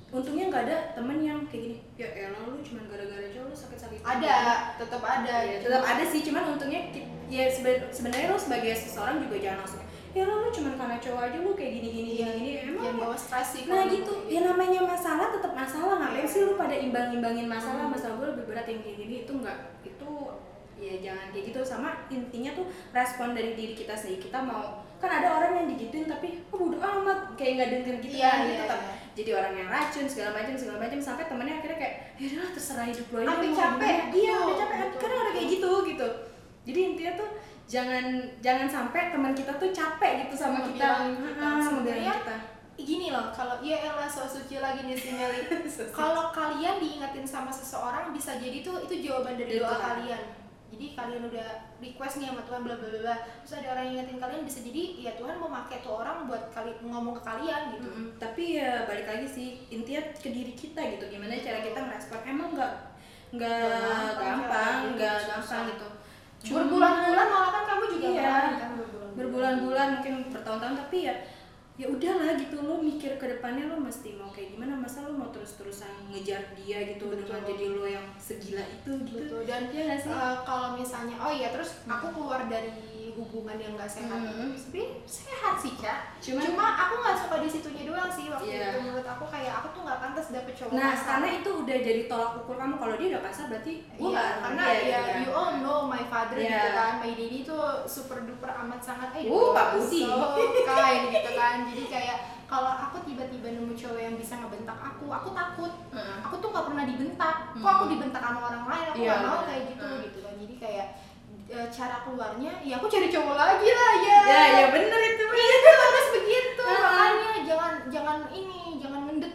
Untungnya nggak ada temen yang kayak gini. Ya elah lu cuma gara-gara cowok lu sakit-sakit ada tetap ada. Ya, tetap ada sih cuman untungnya ya seben- sebenarnya lo sebagai seseorang juga jangan langsung ya lo lu cuma karena cowok aja lu kayak gini gini Iya, gini gini emang yang bawa stres sih nah gitu. ya namanya masalah tetap masalah. Ngapain Iya. sih lu pada imbang-imbangin masalah? Hmm. masalah gue lebih berat yang kayak gini. Itu enggak itu ya jangan kayak gitu. Sama intinya tuh respon dari diri kita sendiri. Kita mau kan ada orang yang digituin tapi oh bodo amat. Kayak nggak denger gitu Iya, kan iya, gitu. Tetap iya. jadi orang yang racun segala macam segala macam sampai temennya akhirnya kayak ya udahlah terserah hidup lo aja Sampai mau capek. gimana." iya udah capek. karena ada kayak gitu gitu. Jadi intinya tuh jangan jangan sampai teman kita tuh capek gitu sama kita. Ngebilangin kita. Ah, ngebilangin Sebenarnya kita. gini loh kalau ya elah so suci lagi nih si Meli. Kalau kalian diingetin sama seseorang bisa jadi tuh itu jawaban dari doa kalian jadi kalian udah request nih sama Tuhan bla bla bla terus ada orang yang ingetin kalian bisa jadi ya Tuhan mau pakai tuh orang buat kali ngomong ke kalian gitu. Mm-mm. tapi ya balik lagi sih intinya ke diri kita gitu. Gimana cara kita merespon? Emang nggak nggak gampang, nggak gampang gitu. Berbulan-bulan malah kan kamu juga Iya. kan berbulan-bulan. Berbulan-bulan mungkin bertahun-tahun tapi ya ya udahlah gitu lo mikir ke depannya lo mesti mau kayak gimana masa lo mau terus-terusan ngejar dia gitu Betul. dengan jadi lo yang segila itu gitu Betul. dan ya nggak sih Eh, kalau misalnya oh iya terus aku keluar dari hubungan yang gak sehat Hmm. sebenarnya sehat sih cak Cuman- cuma aku nggak suka di situnya doang sih cowok nah kasar. karena itu udah jadi tolak ukur kamu kalau dia udah kasar berarti gua Iya, karena iya, ya iya. you all know my father Iya. gitu kan, my daddy tuh super duper amat sangat eh Uh, Pak Budi. so kind gitu kan. Jadi kayak kalau aku tiba-tiba nemu cowok yang bisa ngebentak aku, aku takut. Heeh. Aku tuh nggak pernah dibentak. Kok Hmm. aku dibentak sama orang lain? Aku Iya, nggak mau kayak gitu Hmm. gitu kan. Jadi kayak e, cara keluarnya, ya aku cari cowok lagi lah ya. ya ya bener itu Itu harus begitu. Makanya jangan jangan ini,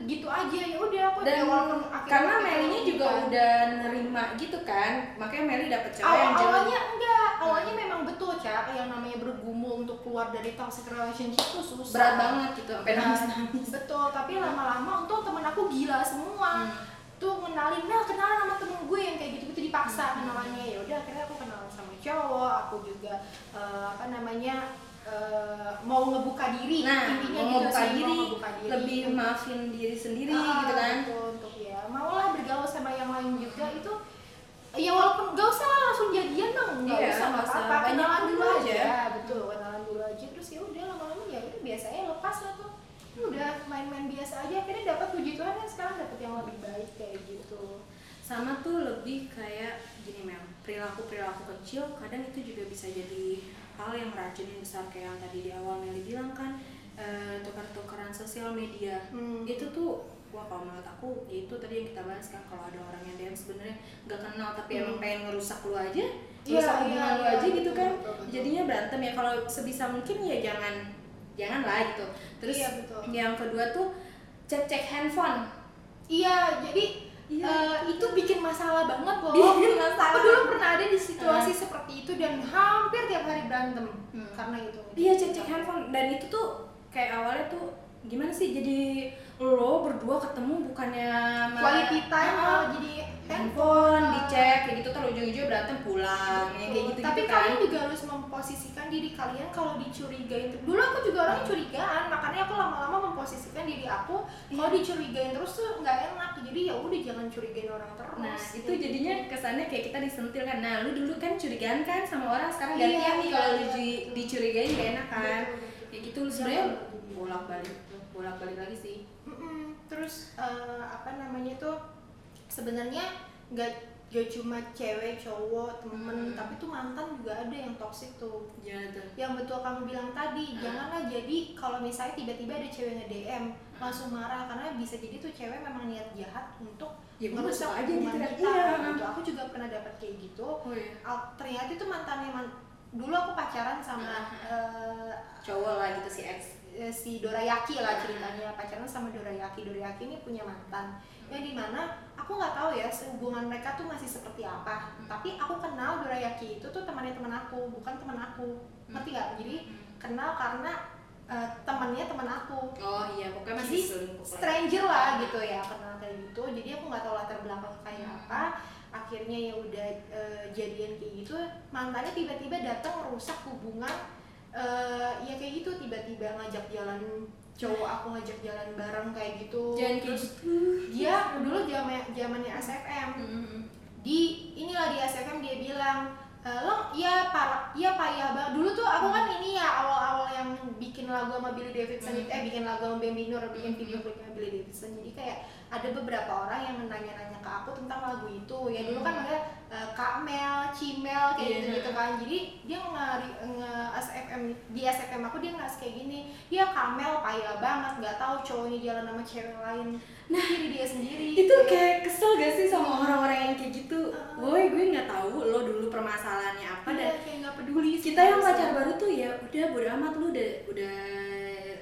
gitu aja. Ya udah aku dan walaupun karena Melinya cowok juga kan. udah nerima gitu kan makanya Meli dapet cewek Awal yang awalnya enggak, awalnya memang betul cak yang namanya bergumul untuk keluar dari toxic relationship itu susah. berat banget gitu sampai nangis nangis Betul, tapi lama-lama untung temen aku gila semua. Hmm. Tuh kenalin, nah kenalan sama temen gue yang kayak gitu-gitu dipaksa Hmm. kenalannya. Ya udah akhirnya aku kenalan sama cowok, aku juga eh, apa namanya eh, mau ngebuka diri. nah intinya mau gitu ngebuka diri, mau ngebuka diri. lebih maafin diri sendiri Ah, gitu kan betul, untuk ya maulah bergaul sama yang lain juga itu ya walaupun gak usah langsung jadian dong nggak Iya, usah nggak apa-apa kenalan dulu aja aja. betul kenalan dulu aja terus ya udah lama-lama ya udah biasanya lepas lah tuh Ya udah main-main biasa aja akhirnya dapat puji Tuhan kan sekarang dapat yang lebih baik kayak gitu sama tuh lebih kayak gini Mel perilaku perilaku kecil kadang itu juga bisa jadi hal yang meracunin besar kayak yang tadi di awal Meli bilang kan eh, tukar-tukaran sosial media Hmm. itu tuh wah kalau menurut aku ya itu tadi yang kita bahas kan kalau ada orang yang DM sebenarnya nggak kenal tapi emang Hmm. pengen ngerusak lu aja Iya, ngerusak iya, hubungan lu iya, aja gitu betul, kan betul, betul. jadinya berantem ya kalau sebisa mungkin ya jangan jangan lah gitu terus Iya, betul. yang kedua tuh cek cek handphone iya jadi Iya. eh, itu bikin masalah banget loh Bikin masalah. aku dulu pernah ada di situasi seperti itu dan hampir tiap hari berantem Hmm. karena itu Iya cek cek handphone dan itu tuh kayak awalnya tuh gimana sih jadi lo berdua ketemu bukannya quality time Ah, malah jadi handphone dicek kayak gitu terus ujung-ujungnya berantem pulang ya kayak gitu tapi gitu kalian kan juga harus memposisikan diri kalian kalau dicurigain terus. dulu aku juga orangnya curigaan makanya aku lama-lama memposisikan diri aku kalau Iya. dicurigain terus tuh nggak enak jadi ya udah jangan curigain orang terus nah itu Kayak jadinya gitu. kesannya kayak kita disentil kan nah lu dulu kan curigaan kan sama orang sekarang Iya, gantian nih iya, kalau iya, dicurigain gak enak kan Betul, betul. kayak gitu sebenarnya bolak balik bolak balik lagi sih Mm-mm. terus eh, apa namanya tuh sebenarnya nggak gak cuma cewek cowok temen Hmm. tapi tuh mantan juga ada yang toxic tuh gimana tuh yang betul kamu bilang tadi janganlah jadi kalau misalnya tiba-tiba ada cewek nge DM langsung marah karena bisa jadi tuh cewek memang niat jahat untuk Ya, merusak aja gitu kan. kita Iya. gitu. aku juga pernah dapat kayak gitu oh iya ternyata itu mantannya man- dulu aku pacaran sama eh, cowok lah gitu si ex si Dorayaki lah ceritanya. Pacaran sama Dorayaki. Dorayaki ini punya mantan. Yang di mana aku nggak tahu ya hubungan mereka tuh masih seperti apa. Tapi aku kenal Dorayaki itu tuh temannya teman aku bukan teman aku. Ngerti nggak? Jadi kenal karena eh, temannya teman aku. Oh iya pokoknya masih jadi selingkuh stranger lah gitu ya kenal kayak gitu. Jadi aku nggak tahu latar belakang kayak apa. Akhirnya ya udah eh, jadian kayak gitu. Mantannya tiba-tiba datang merusak hubungan eh, ya kayak gitu tiba-tiba ngajak jalan cowok aku ngajak jalan bareng kayak gitu. Jangan Terus gitu. dia dulu zaman zamannya SFM Mm-mm. di inilah di SFM dia bilang e, lo ya para ya payah banget dulu tuh aku kan ini ya awal-awal yang bikin lagu sama Billy Davidson. Itu eh bikin lagu sama Bambi Nur bikin video klipnya Billy Davidson. Jadi kayak ada beberapa orang yang nanya-nanya ke aku tentang lagu itu. Ya dulu kan ada eh, Kak Mel, Cimel kayak Iya. gitu gitu kan. Jadi dia nge, nge SFM di SFM aku dia nggak kayak gini ya Kak Mel payah banget nggak tahu cowoknya jalan sama cewek lain. Nah diri dia sendiri. itu kayak kesel gak sih sama orang-orang yang kayak gitu? Uh. woi gue nggak tahu lo dulu permasalahannya apa dan Iya, kayak nggak peduli kita yang pacar baru tuh ya udah bodo amat lu udah udah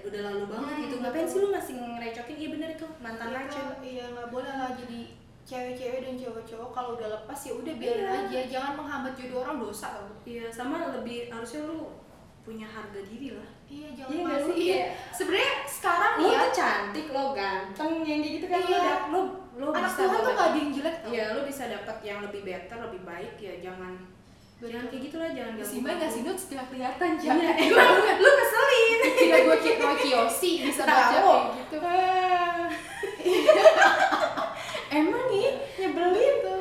udah lalu banget Hmm, gitu. Ngapain sih lu masih ngerecokin? Iya bener itu. Mantan Iya, racun iya nggak boleh lah. Jadi cewek-cewek dan cowok-cowok kalau udah lepas ya udah biarin Iya. aja. Jangan menghambat jodoh orang dosa tau iya sama lebih harusnya lu punya harga diri lah. Iya Iya jangan masih sih? iya. Sebenarnya sekarang lo nih ya tuh cantik lo ganteng yang kayak gitu kan lo Iya. lo lo anak bisa Tuhan tuh gak ada yang jelek Iya, lo bisa dapat yang lebih better, lebih baik. Ya jangan jangan kayak gitu lah, jangan si ganggu Mbak ngasih notes tidak kelihatan Iya, jangan emang lu keselin. kira gue kayak Roy Kiyoshi bisa baca Tahu. kayak gitu Ah. emang nih nyebelin tuh.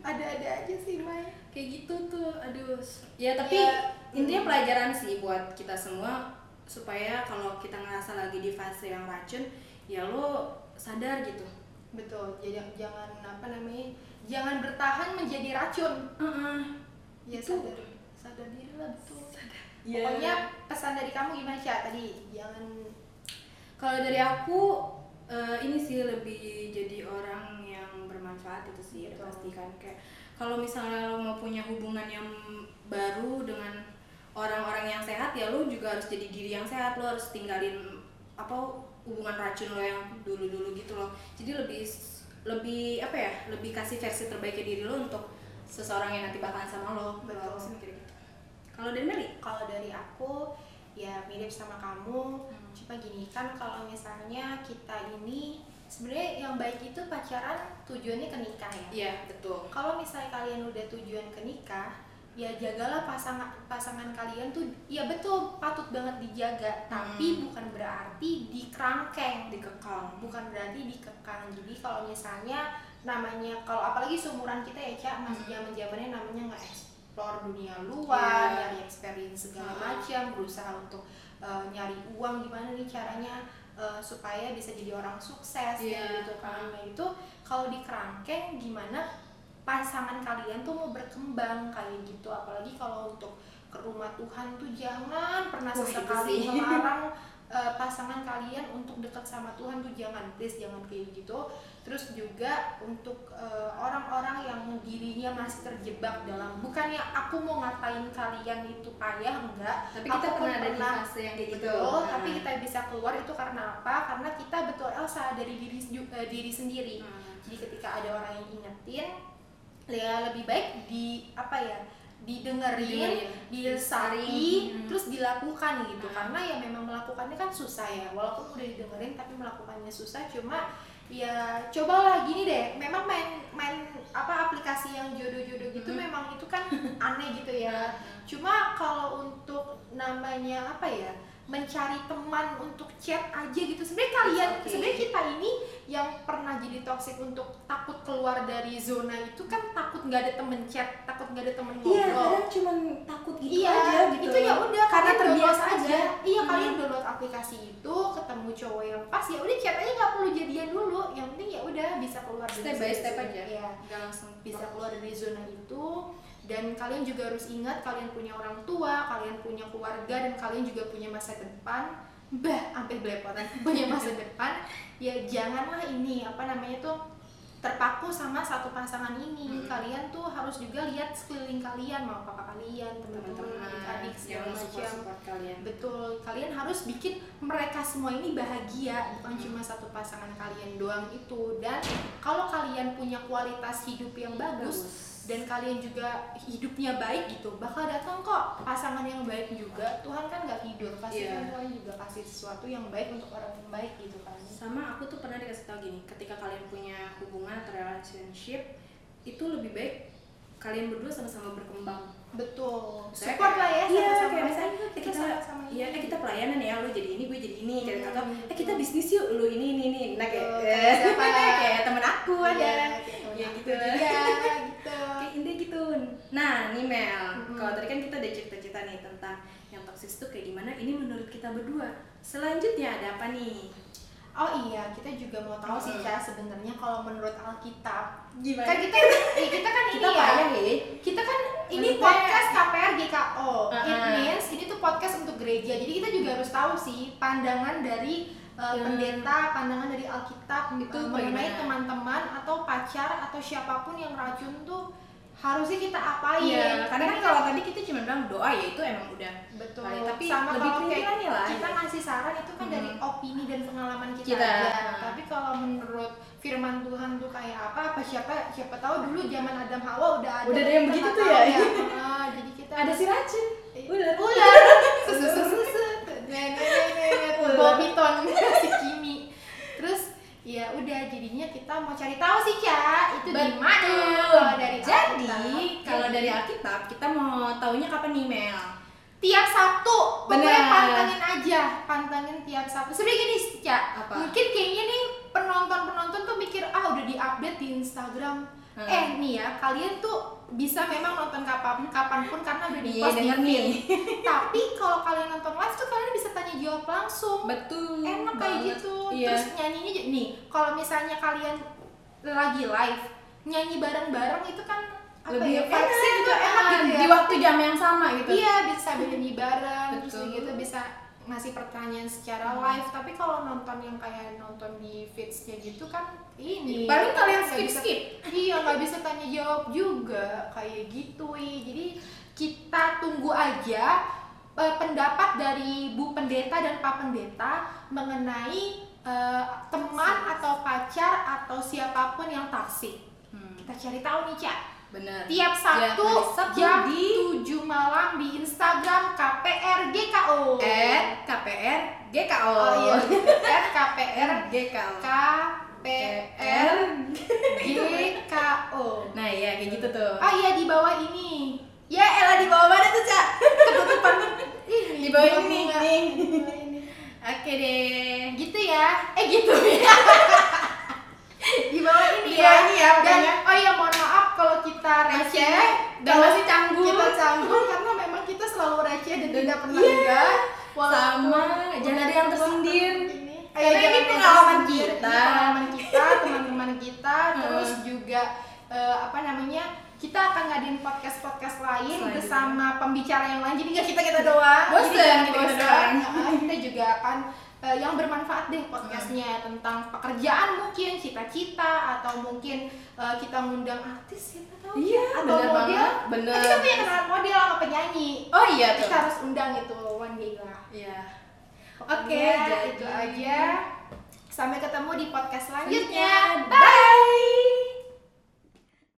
ada-ada aja sih Mai Kayak gitu tuh, aduh. Ya tapi Ya. intinya pelajaran sih buat kita semua supaya kalau kita ngerasa lagi di fase yang racun, ya lo sadar gitu. betul jadi jangan apa namanya jangan bertahan menjadi racun Heeh. Ya Itu. sadar sadar diri lah betul Iya. pokoknya pesan dari kamu gimana sih tadi jangan Kalau dari aku eh, ini sih lebih jadi orang yang bermanfaat itu sih udah Betul. pasti kan kayak kalau misalnya lo mau punya hubungan yang baru dengan orang-orang yang sehat ya lo juga harus jadi diri yang sehat lo harus tinggalin apa hubungan racun lo yang dulu-dulu gitu loh jadi lebih lebih apa ya lebih kasih versi terbaiknya diri lo untuk seseorang yang nanti bakalan sama lo Betul. Kalau aku sih mikir gitu. Kalau dari Meli kalau dari aku ya mirip sama kamu. Hmm. cuma gini kan kalau misalnya kita ini sebenarnya yang baik itu pacaran tujuannya ke nikah ya? Iya betul. Kalau misalnya kalian udah tujuan ke nikah ya jagalah pasangan pasangan kalian tuh ya betul patut banget dijaga. Tapi Hmm. bukan berarti dikerangkeng. Dikekang. Bukan berarti dikekang. Jadi kalau misalnya namanya kalau apalagi seumuran kita ya cak masih Hmm. zaman zamannya namanya nge-explore dunia luar Iya. nyari experience segala Hmm. macam berusaha untuk uh, nyari uang gimana nih caranya uh, supaya bisa jadi orang sukses Iya. kayak gitu kan nah itu kalau di kerangkeng gimana pasangan kalian tuh mau berkembang kayak gitu apalagi kalau untuk ke rumah Tuhan tuh jangan pernah Wah, sesekali melarang uh, pasangan kalian untuk dekat sama Tuhan tuh jangan please jangan kayak gitu terus juga untuk uh, orang-orang yang dirinya masih terjebak dalam bukannya aku mau ngatain kalian itu payah enggak. Tapi kita Aku pernah ada di fase yang kayak gitu. Betul Nah. tapi kita bisa keluar itu karena apa? Karena kita betul Elsa dari diri uh, diri sendiri. Hmm. jadi ketika ada orang yang ingetin ya lebih baik di apa ya didengerin diresari Hmm. terus dilakukan gitu. Hmm. karena ya memang melakukannya kan susah ya. Walaupun udah didengerin tapi melakukannya susah. Cuma ya cobalah gini deh. Memang main main apa aplikasi yang jodoh-jodoh gitu Hmm. memang itu kan aneh gitu ya. Cuma kalau untuk namanya apa ya mencari teman untuk chat aja gitu sebenarnya kalian Oke. sebenarnya kita ini yang pernah jadi toxic untuk takut keluar dari zona itu kan takut nggak ada temen chat takut nggak ada temen Iya, ngobrol kadang cuma takut gitu iya, aja gitu. itu ya udah karena terbiasa aja. Iya, Hmm. kalian download aplikasi itu, ketemu cowok yang pas ya udah chat aja nggak perlu jadian dulu. Yang penting ya udah bisa keluar dari Step by step aja. Iya, Nggak langsung bisa keluar dari zona itu dan kalian juga harus ingat kalian punya orang tua, kalian punya keluarga dan kalian juga punya masa depan. Bah, sampai belepotan punya masa depan. Ya janganlah ini apa namanya tuh terpaku sama satu pasangan ini. Mm-mm. Kalian tuh harus juga lihat sekeliling kalian, mau papa kalian, teman-teman, adik-adik segala yang macam. kalian. Betul, kalian harus bikin mereka semua ini bahagia, bukan cuma satu pasangan kalian doang itu. Dan kalau kalian punya kualitas hidup yang bagus, dan kalian juga hidupnya baik gitu, bakal datang kok pasangan yang baik juga. Tuhan kan nggak tidur, pasti Iya. kan Tuhan juga kasih sesuatu yang baik untuk orang yang baik gitu kan. Sama aku tuh pernah dikasih tau gini, ketika kalian punya hubungan atau relationship itu lebih baik kalian berdua sama-sama berkembang betul. Saya support lah ya iya kayak misalnya kita, sama-sama iya eh kita pelayanan ya lu jadi ini gue jadi ini Hmm. atau eh kita bisnis yuk lu ini ini ini. Nah kayak kayak siapa? kayak temen aku Iya, ada. ya gitu. juga, gitu. Kayak indah gitu. Nah nih Mel Mm-mm. kalau tadi kan kita udah cerita-cerita nih tentang yang toxic itu kayak gimana ini menurut kita berdua. Selanjutnya ada apa nih Oh iya, kita juga mau tahu sih Hmm. Ca sebenarnya kalau menurut Alkitab. gimana Kan kita eh, kita kan kita ini ya. payah ya Kita kan ini Maksudnya- podcast KPR GKO. It Uh-uh. means ini tuh podcast untuk gereja. Jadi kita juga harus tahu sih pandangan dari uh, Hmm. pendeta, pandangan dari Alkitab Itu uh, mengenai teman-teman atau pacar atau siapa pun yang racun tuh harusnya kita apain. Iya, karena kan kalau tadi kita cuma bilang doa ya itu emang udah betul. Kali, tapi sama lebih kalau kayak perintilannya lah, kita ya. ngasih saran itu kan Hmm. dari opini dan pengalaman kita, Kita. aja. Tapi kalau menurut firman Tuhan tuh kayak apa? Apa siapa siapa tahu dulu zaman Adam Hawa udah ada. Udah ada yang begitu tuh tahu ya? Ah, jadi kita ada si racun ular ular susu susu susu nenek nenek Ular. Bobiton si ya udah jadinya kita mau cari tahu sih Ca. Itu di mana? Kalau dari jadi Alkitab. kalau dari Alkitab kita mau taunya kapan nih Mel? Tiap Sabtu. Pokoknya Bener. pantengin aja. Pantengin tiap Sabtu. Sebenarnya gini Ca. Apa? mungkin kayaknya nih penonton penonton tuh mikir ah udah diupdate di Instagram Hmm. eh nih ya kalian tuh bisa memang nonton kapan kapan pun karena udah di Iya, denger nih. tapi kalau kalian nonton live tuh kalian bisa tanya jawab langsung. Betul enak kayak gitu. Iya. terus nyanyinya nih kalau misalnya kalian lagi live nyanyi bareng-bareng itu kan apa lebih ya enak, vibes-nya gitu enak gitu ya. di waktu jam yang sama gitu. Iya bisa nyanyi bareng terus gitu bisa ngasih pertanyaan secara Hmm. live tapi kalau nonton yang kayak nonton di feedsnya gitu kan ini. Paling kalian skip bisa- skip iya nggak bisa tanya jawab juga kayak gitu jadi kita tunggu aja eh, pendapat dari Bu Pendeta dan Pak Pendeta mengenai eh, teman atau pacar atau siapa pun yang taksik Hmm, kita cari tahu nih Cak bener tiap Sabtu, hari Sabtu jam di- 7 malam di Instagram KPR GKO at KPR GKO oh iya at KPR GKO KPR GKO nah iya kayak gitu tuh Ah iya di bawah ini. ya elah di bawah mana tuh cak Ketutupan ini. Di bawah ini, bunga. nih. Di bawah ini. oke deh Gitu ya. Eh gitu ya. di bawah ini Iya, ya. ini ya, Dan pokoknya. oh iya mohon maaf kalau kita receh dan kalau masih canggung. Kita canggung karena memang kita selalu receh dan Dan- tidak pernah iya. enggak. Sama, jangan ada yang tersindir. ini. Karena Eh, ini ada pengalaman kita. Pengalaman kita, teman-teman kita, terus juga eh, apa namanya? Kita akan ngadain podcast-podcast lain Selanjutnya. bersama pembicara yang lain. Jadi nggak kita kita doang. Kita-kita bosen. doang. Nah, kita juga akan eh, yang bermanfaat deh podcastnya tentang pekerjaan mungkin cita-cita atau mungkin eh, kita ngundang artis siapa tahu Iya, atau bener model. banget, bener. Kita punya kenalan model sama penyanyi. oh iya Kita harus undang itu one day lah. iya Oke, Oke, itu jadi- aja. Sampai ketemu di podcast selanjutnya selanjutnya.